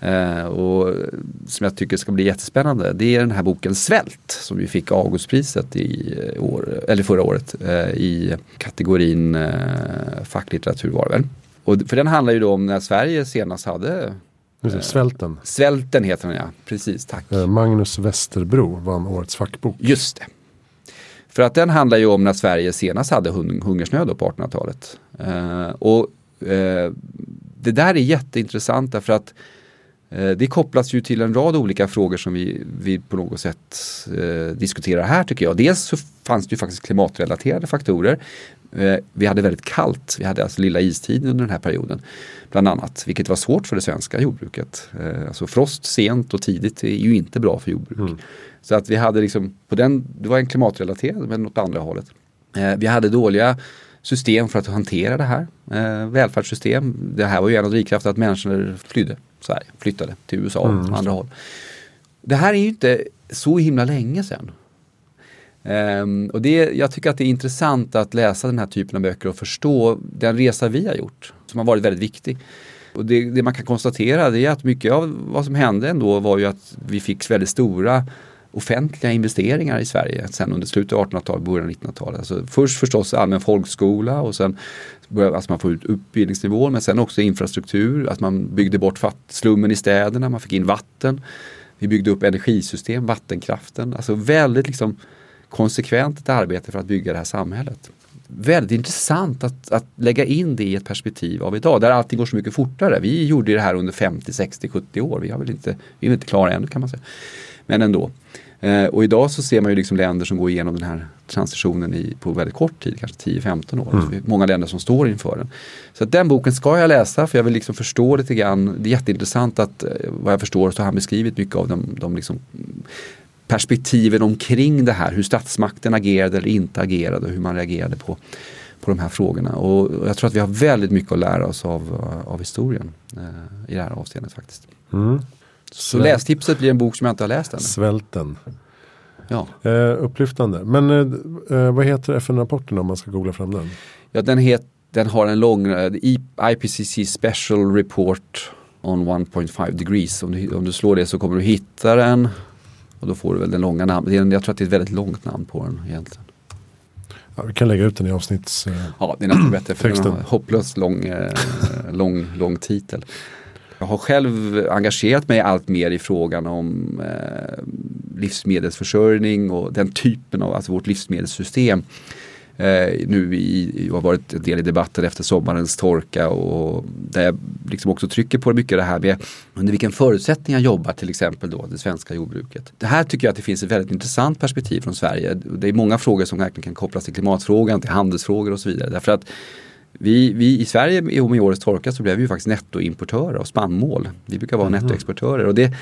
Eh, och som jag tycker ska bli jättespännande det är den här boken Svält som vi fick Augustpriset i år, eller förra året eh, i kategorin facklitteratur var det väl. Och för den handlar ju då om när Sverige senast hade Svälten. Svälten heter den ja, precis tack. Magnus Westerbro vann årets fackbok. Just det. För att den handlar ju om när Sverige senast hade hungersnöd på 1800-talet. och det där är jätteintressant därför att Eh, det kopplas ju till en rad olika frågor som vi, vi på något sätt eh, diskuterar här tycker jag. Dels så fanns det ju faktiskt klimatrelaterade faktorer. Eh, vi hade väldigt kallt, vi hade alltså lilla istiden under den här perioden. Bland annat, vilket var svårt för det svenska jordbruket. Eh, alltså frost sent och tidigt är ju inte bra för jordbruk. Mm. Så att vi hade liksom, på den, det var en klimatrelaterad men åt andra hållet. Eh, vi hade dåliga system för att hantera det här. Eh, välfärdssystem. Det här var ju en av drivkrafterna att människor flydde Sverige, flyttade till USA och mm. andra håll. Det här är ju inte så himla länge sedan. Um, och det, jag tycker att det är intressant att läsa den här typen av böcker och förstå den resa vi har gjort, som har varit väldigt viktig. Och det, det man kan konstatera det är att mycket av vad som hände ändå var ju att vi fick väldigt stora offentliga investeringar i Sverige sen under slutet av 1800-talet, början av 1900-talet. Alltså först förstås allmän folkskola och sen började alltså man få ut utbildningsnivån men sen också infrastruktur, att man byggde bort slummen i städerna, man fick in vatten. Vi byggde upp energisystem, vattenkraften, alltså väldigt liksom konsekvent ett arbete för att bygga det här samhället. Väldigt intressant att, att lägga in det i ett perspektiv av idag där allting går så mycket fortare. Vi gjorde det här under 50, 60, 70 år. Vi, har väl inte, vi är inte klara ännu kan man säga. Men ändå. Eh, och idag så ser man ju liksom länder som går igenom den här transitionen i, på väldigt kort tid, kanske 10-15 år. Mm. många länder som står inför den. Så den boken ska jag läsa för jag vill liksom förstå lite grann. Det är jätteintressant att eh, vad jag förstår så har han beskrivit mycket av de, de liksom perspektiven omkring det här. Hur statsmakten agerade eller inte agerade och hur man reagerade på, på de här frågorna. Och jag tror att vi har väldigt mycket att lära oss av, av historien eh, i det här avseendet faktiskt. Mm. Så lästipset blir en bok som jag inte har läst än. Svälten. Ja. Eh, upplyftande. Men eh, eh vad heter FN-rapporten om man ska googla fram den? Ja, den, het, den har en lång eh, IPCC Special Report on 1.5 degrees. Om du, om du slår det så kommer du hitta den. Och då får du väl den långa namnet. Jag tror att det är ett väldigt långt namn på den egentligen. Ja, vi kan lägga ut den i avsnitts... Eh, ja, det är nästan bättre för den har hopplöst lång, eh, lång, lång titel. Jag har själv engagerat mig allt mer i frågan om eh, livsmedelsförsörjning och den typen av, alltså vårt livsmedelssystem. Eh, nu i, har varit en del i debatten efter sommarens torka och där jag liksom också trycker på mycket det här med under vilken förutsättningar jobbar till exempel då det svenska jordbruket. Det här tycker jag att det finns ett väldigt intressant perspektiv från Sverige. Det är många frågor som verkligen kan kopplas till klimatfrågan, till handelsfrågor och så vidare. Därför att vi, vi i Sverige med årets torka så blev vi ju faktiskt nettoimportörer av spannmål. Vi brukar vara mm. nettoexportörer och det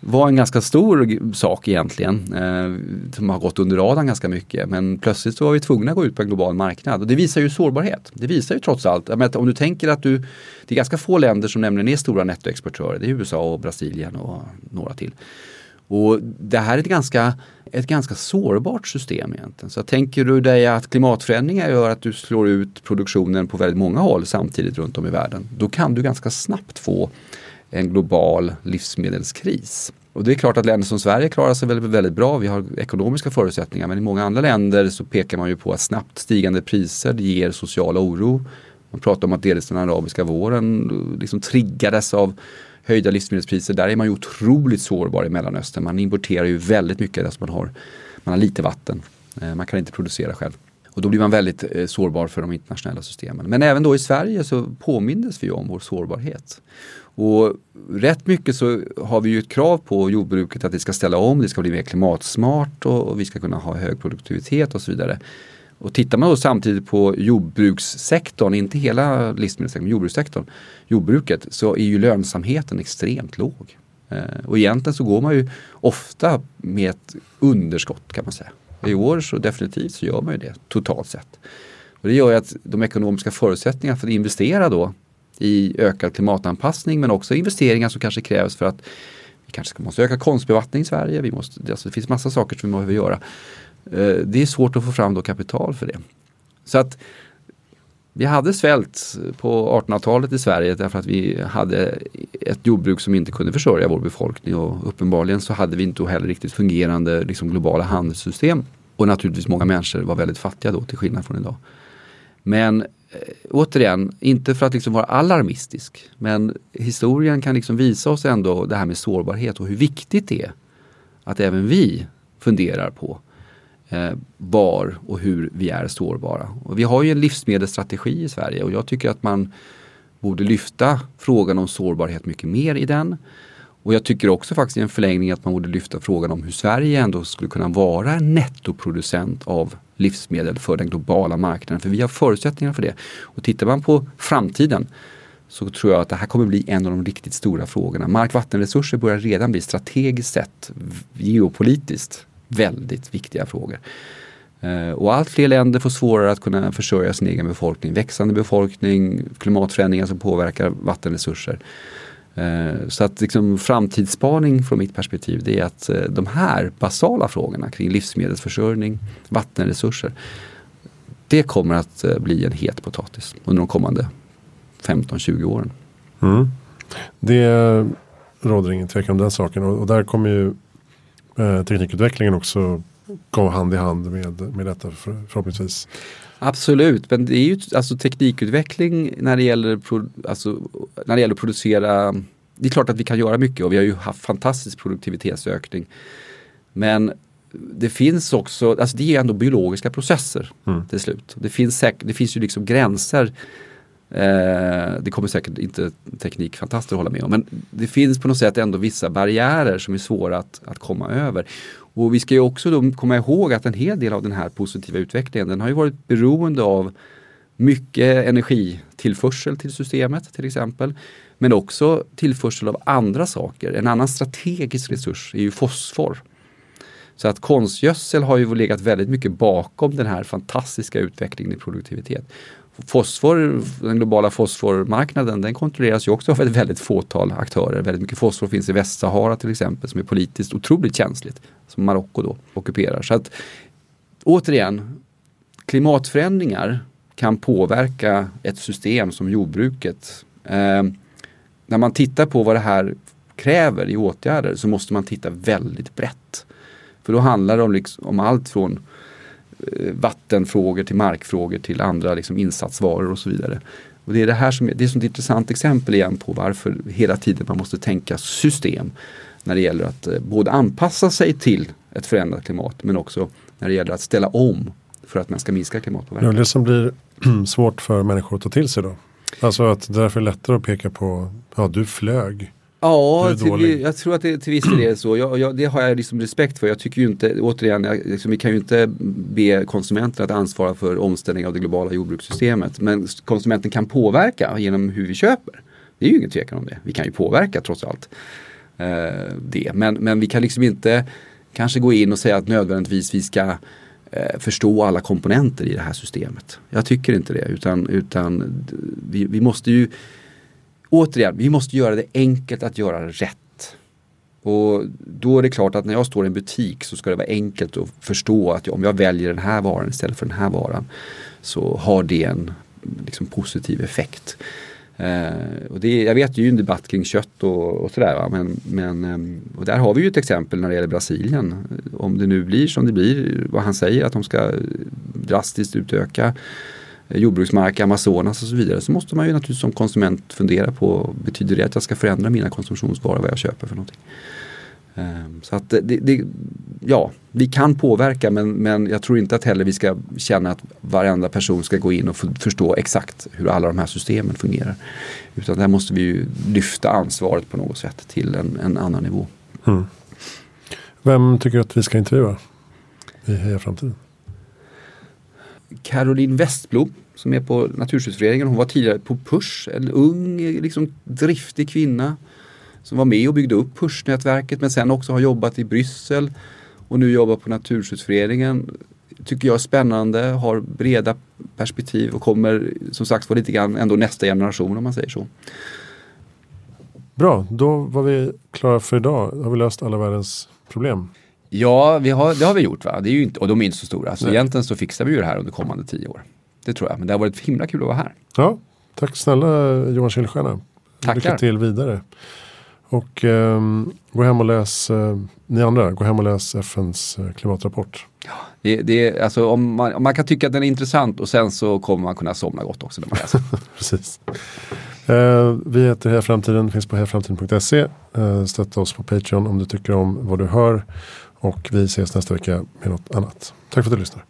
var en ganska stor sak egentligen. Eh, som har gått under radarn ganska mycket. Men plötsligt så var vi tvungna att gå ut på en global marknad. Och det visar ju sårbarhet. Det visar ju trots allt. Att om du tänker att du, det är ganska få länder som nämligen är stora nettoexportörer. Det är USA och Brasilien och några till. Och det här är ett ganska, ett ganska sårbart system egentligen. Så tänker du dig att klimatförändringar gör att du slår ut produktionen på väldigt många håll samtidigt runt om i världen. Då kan du ganska snabbt få en global livsmedelskris. Och det är klart att länder som Sverige klarar sig väldigt, väldigt bra. Vi har ekonomiska förutsättningar men i många andra länder så pekar man ju på att snabbt stigande priser ger social oro. Man pratar om att delvis den arabiska våren liksom triggades av höjda livsmedelspriser. Där är man ju otroligt sårbar i Mellanöstern. Man importerar ju väldigt mycket, alltså man, har, man har lite vatten. Eh, man kan inte producera själv. Och då blir man väldigt eh, sårbar för de internationella systemen. Men även då i Sverige så påmindes vi om vår sårbarhet. Och rätt mycket så har vi ju ett krav på jordbruket att det ska ställa om, det ska bli mer klimatsmart och vi ska kunna ha hög produktivitet och så vidare. Och tittar man då samtidigt på jordbrukssektorn, inte hela livsmedelssektorn, men jordbrukssektorn, jordbruket, så är ju lönsamheten extremt låg. Eh, och egentligen så går man ju ofta med ett underskott kan man säga. I år så definitivt så gör man ju det totalt sett. Och det gör ju att de ekonomiska förutsättningarna för att investera då i ökad klimatanpassning men också investeringar som kanske krävs för att vi kanske måste öka konstbevattning i Sverige. Vi måste, alltså det finns massa saker som vi behöver göra. Eh, det är svårt att få fram då kapital för det. Så att vi hade svält på 1800-talet i Sverige därför att vi hade ett jordbruk som inte kunde försörja vår befolkning och uppenbarligen så hade vi inte heller riktigt fungerande liksom, globala handelssystem. Och naturligtvis många människor var väldigt fattiga då till skillnad från idag. Men eh, återigen, inte för att liksom vara alarmistisk, men historien kan liksom visa oss ändå det här med sårbarhet och hur viktigt det är att även vi funderar på eh, Eh, var och hur vi är sårbara. Och vi har ju en livsmedelsstrategi i Sverige och jag tycker att man borde lyfta frågan om sårbarhet mycket mer i den. Och jag tycker också faktiskt i en förlängning att man borde lyfta frågan om hur Sverige ändå skulle kunna vara en nettoproducent av livsmedel för den globala marknaden. För vi har förutsättningar för det. Och tittar man på framtiden så tror jag att det här kommer bli en av de riktigt stora frågorna. Mark och vattenresurser börjar redan bli strategiskt sett, geopolitiskt, väldigt viktiga frågor. Eh, och allt fler länder får svårare att kunna försörja sin egen befolkning. Växande befolkning, klimatförändringar som påverkar vattenresurser. Eh, så att liksom framtidsspaning från mitt perspektiv det är att eh, de här basala frågorna kring livsmedelsförsörjning, vattenresurser. Det kommer att bli en het potatis under de kommande 15-20 åren. Mm. Det råder ingen tvekan om den saken och, och där kommer ju eh, teknikutvecklingen också gå hand i hand med, med detta för, förhoppningsvis. Absolut, men det är ju alltså teknikutveckling när det gäller, alltså, när det gäller att producera. Det är klart att vi kan göra mycket och vi har ju haft fantastisk produktivitetsökning. Men det finns också, alltså det är ändå biologiska processer mm. till slut. Det finns, det finns ju liksom gränser Eh, det kommer säkert inte teknikfantaster hålla med om. Men det finns på något sätt ändå vissa barriärer som är svåra att, att komma över. Och vi ska ju också då komma ihåg att en hel del av den här positiva utvecklingen den har ju varit beroende av mycket energitillförsel till systemet till exempel. Men också tillförsel av andra saker. En annan strategisk resurs är ju fosfor. Så att konstgödsel har ju legat väldigt mycket bakom den här fantastiska utvecklingen i produktivitet fosfor, den globala fosformarknaden, den kontrolleras ju också av ett väldigt fåtal aktörer. Väldigt mycket fosfor finns i Västsahara till exempel som är politiskt otroligt känsligt. Som Marocko då ockuperar. Så att återigen, klimatförändringar kan påverka ett system som jordbruket. Eh, när man tittar på vad det här kräver i åtgärder så måste man titta väldigt brett. För då handlar det om, liksom, om allt från Eh, Eh, vattenfrågor till markfrågor till andra liksom insatsvaror och så vidare. Och det är det här som är, det är ett intressant exempel igen på varför hela tiden man måste tänka system när det gäller att eh, både anpassa sig till ett förändrat klimat men också när det gäller att ställa om för att man ska minska klimatpåverkan. Det som blir svårt för människor att ta till sig då? Alltså att det därför är lättare att peka på, ja du flög. Ja, till, jag tror att det till viss del är så. Jag, jag, det har jag liksom respekt för. Jag tycker ju inte, återigen, jag, liksom, vi kan ju inte be konsumenten att ansvara för omställning av det globala jordbrukssystemet. Men konsumenten kan påverka genom hur vi köper. Det är ju ingen tvekan om det. Vi kan ju påverka trots allt eh, det. Men, men vi kan liksom inte kanske gå in och säga att nödvändigtvis vi ska eh, förstå alla komponenter i det här systemet. Jag tycker inte det. Utan, utan vi, vi måste ju återigen, vi måste göra det enkelt att göra rätt. Och då är det klart att när jag står i en butik så ska det vara enkelt att förstå att om jag väljer den här varan istället för den här varan så har det en liksom, positiv effekt. Eh, och det, jag vet ju en debatt kring kött och, och sådär. Men, men, ehm, och där har vi ju ett exempel när det gäller Brasilien. Om det nu blir som det blir, vad han säger att de ska drastiskt utöka jordbruksmark, Amazonas och så vidare så måste man ju naturligtvis som konsument fundera på betyder det att jag ska förändra mina konsumtionsvaror vad jag köper för någonting. Ehm, så att det, det, ja, vi kan påverka men, men jag tror inte att heller vi ska känna att varenda person ska gå in och förstå exakt hur alla de här systemen fungerar. Utan där måste vi ju lyfta ansvaret på något sätt till en, en annan nivå. Mm. Vem tycker att vi ska intervjua i Heja Framtiden? Caroline Westblom som är på Naturskyddsföreningen. Hon var tidigare på Push, en ung, liksom driftig kvinna som var med och byggde upp Push-nätverket men sen också har jobbat i Bryssel och nu jobbar på Naturskyddsföreningen. Tycker jag är spännande, har breda perspektiv och kommer som sagt vara lite grann ändå nästa generation om man säger så. Bra, då var vi klara för idag. Har vi löst alla världens problem? Ja, vi har, det har vi gjort. Va? Det är ju inte, och de är inte så stora. Så Nej. egentligen så fixar vi ju det här under kommande tio år. Det tror jag. Men det har varit himla kul att vara här. Ja, tack snälla Johan. Tackar. Lycka till vidare. Och eh, gå hem och läs, eh, ni andra, gå hem och läs FNs eh, klimatrapport. Ja, det, det, alltså, om, man, om man kan tycka att den är intressant och sen så kommer man kunna somna gott också när man läser. Precis. Eh, vi heter Heja Framtiden, finns på hejaframtiden.se. Eh, stötta oss på Patreon om du tycker om vad du hör. Och vi ses nästa vecka med något annat. Tack för att du lyssnar.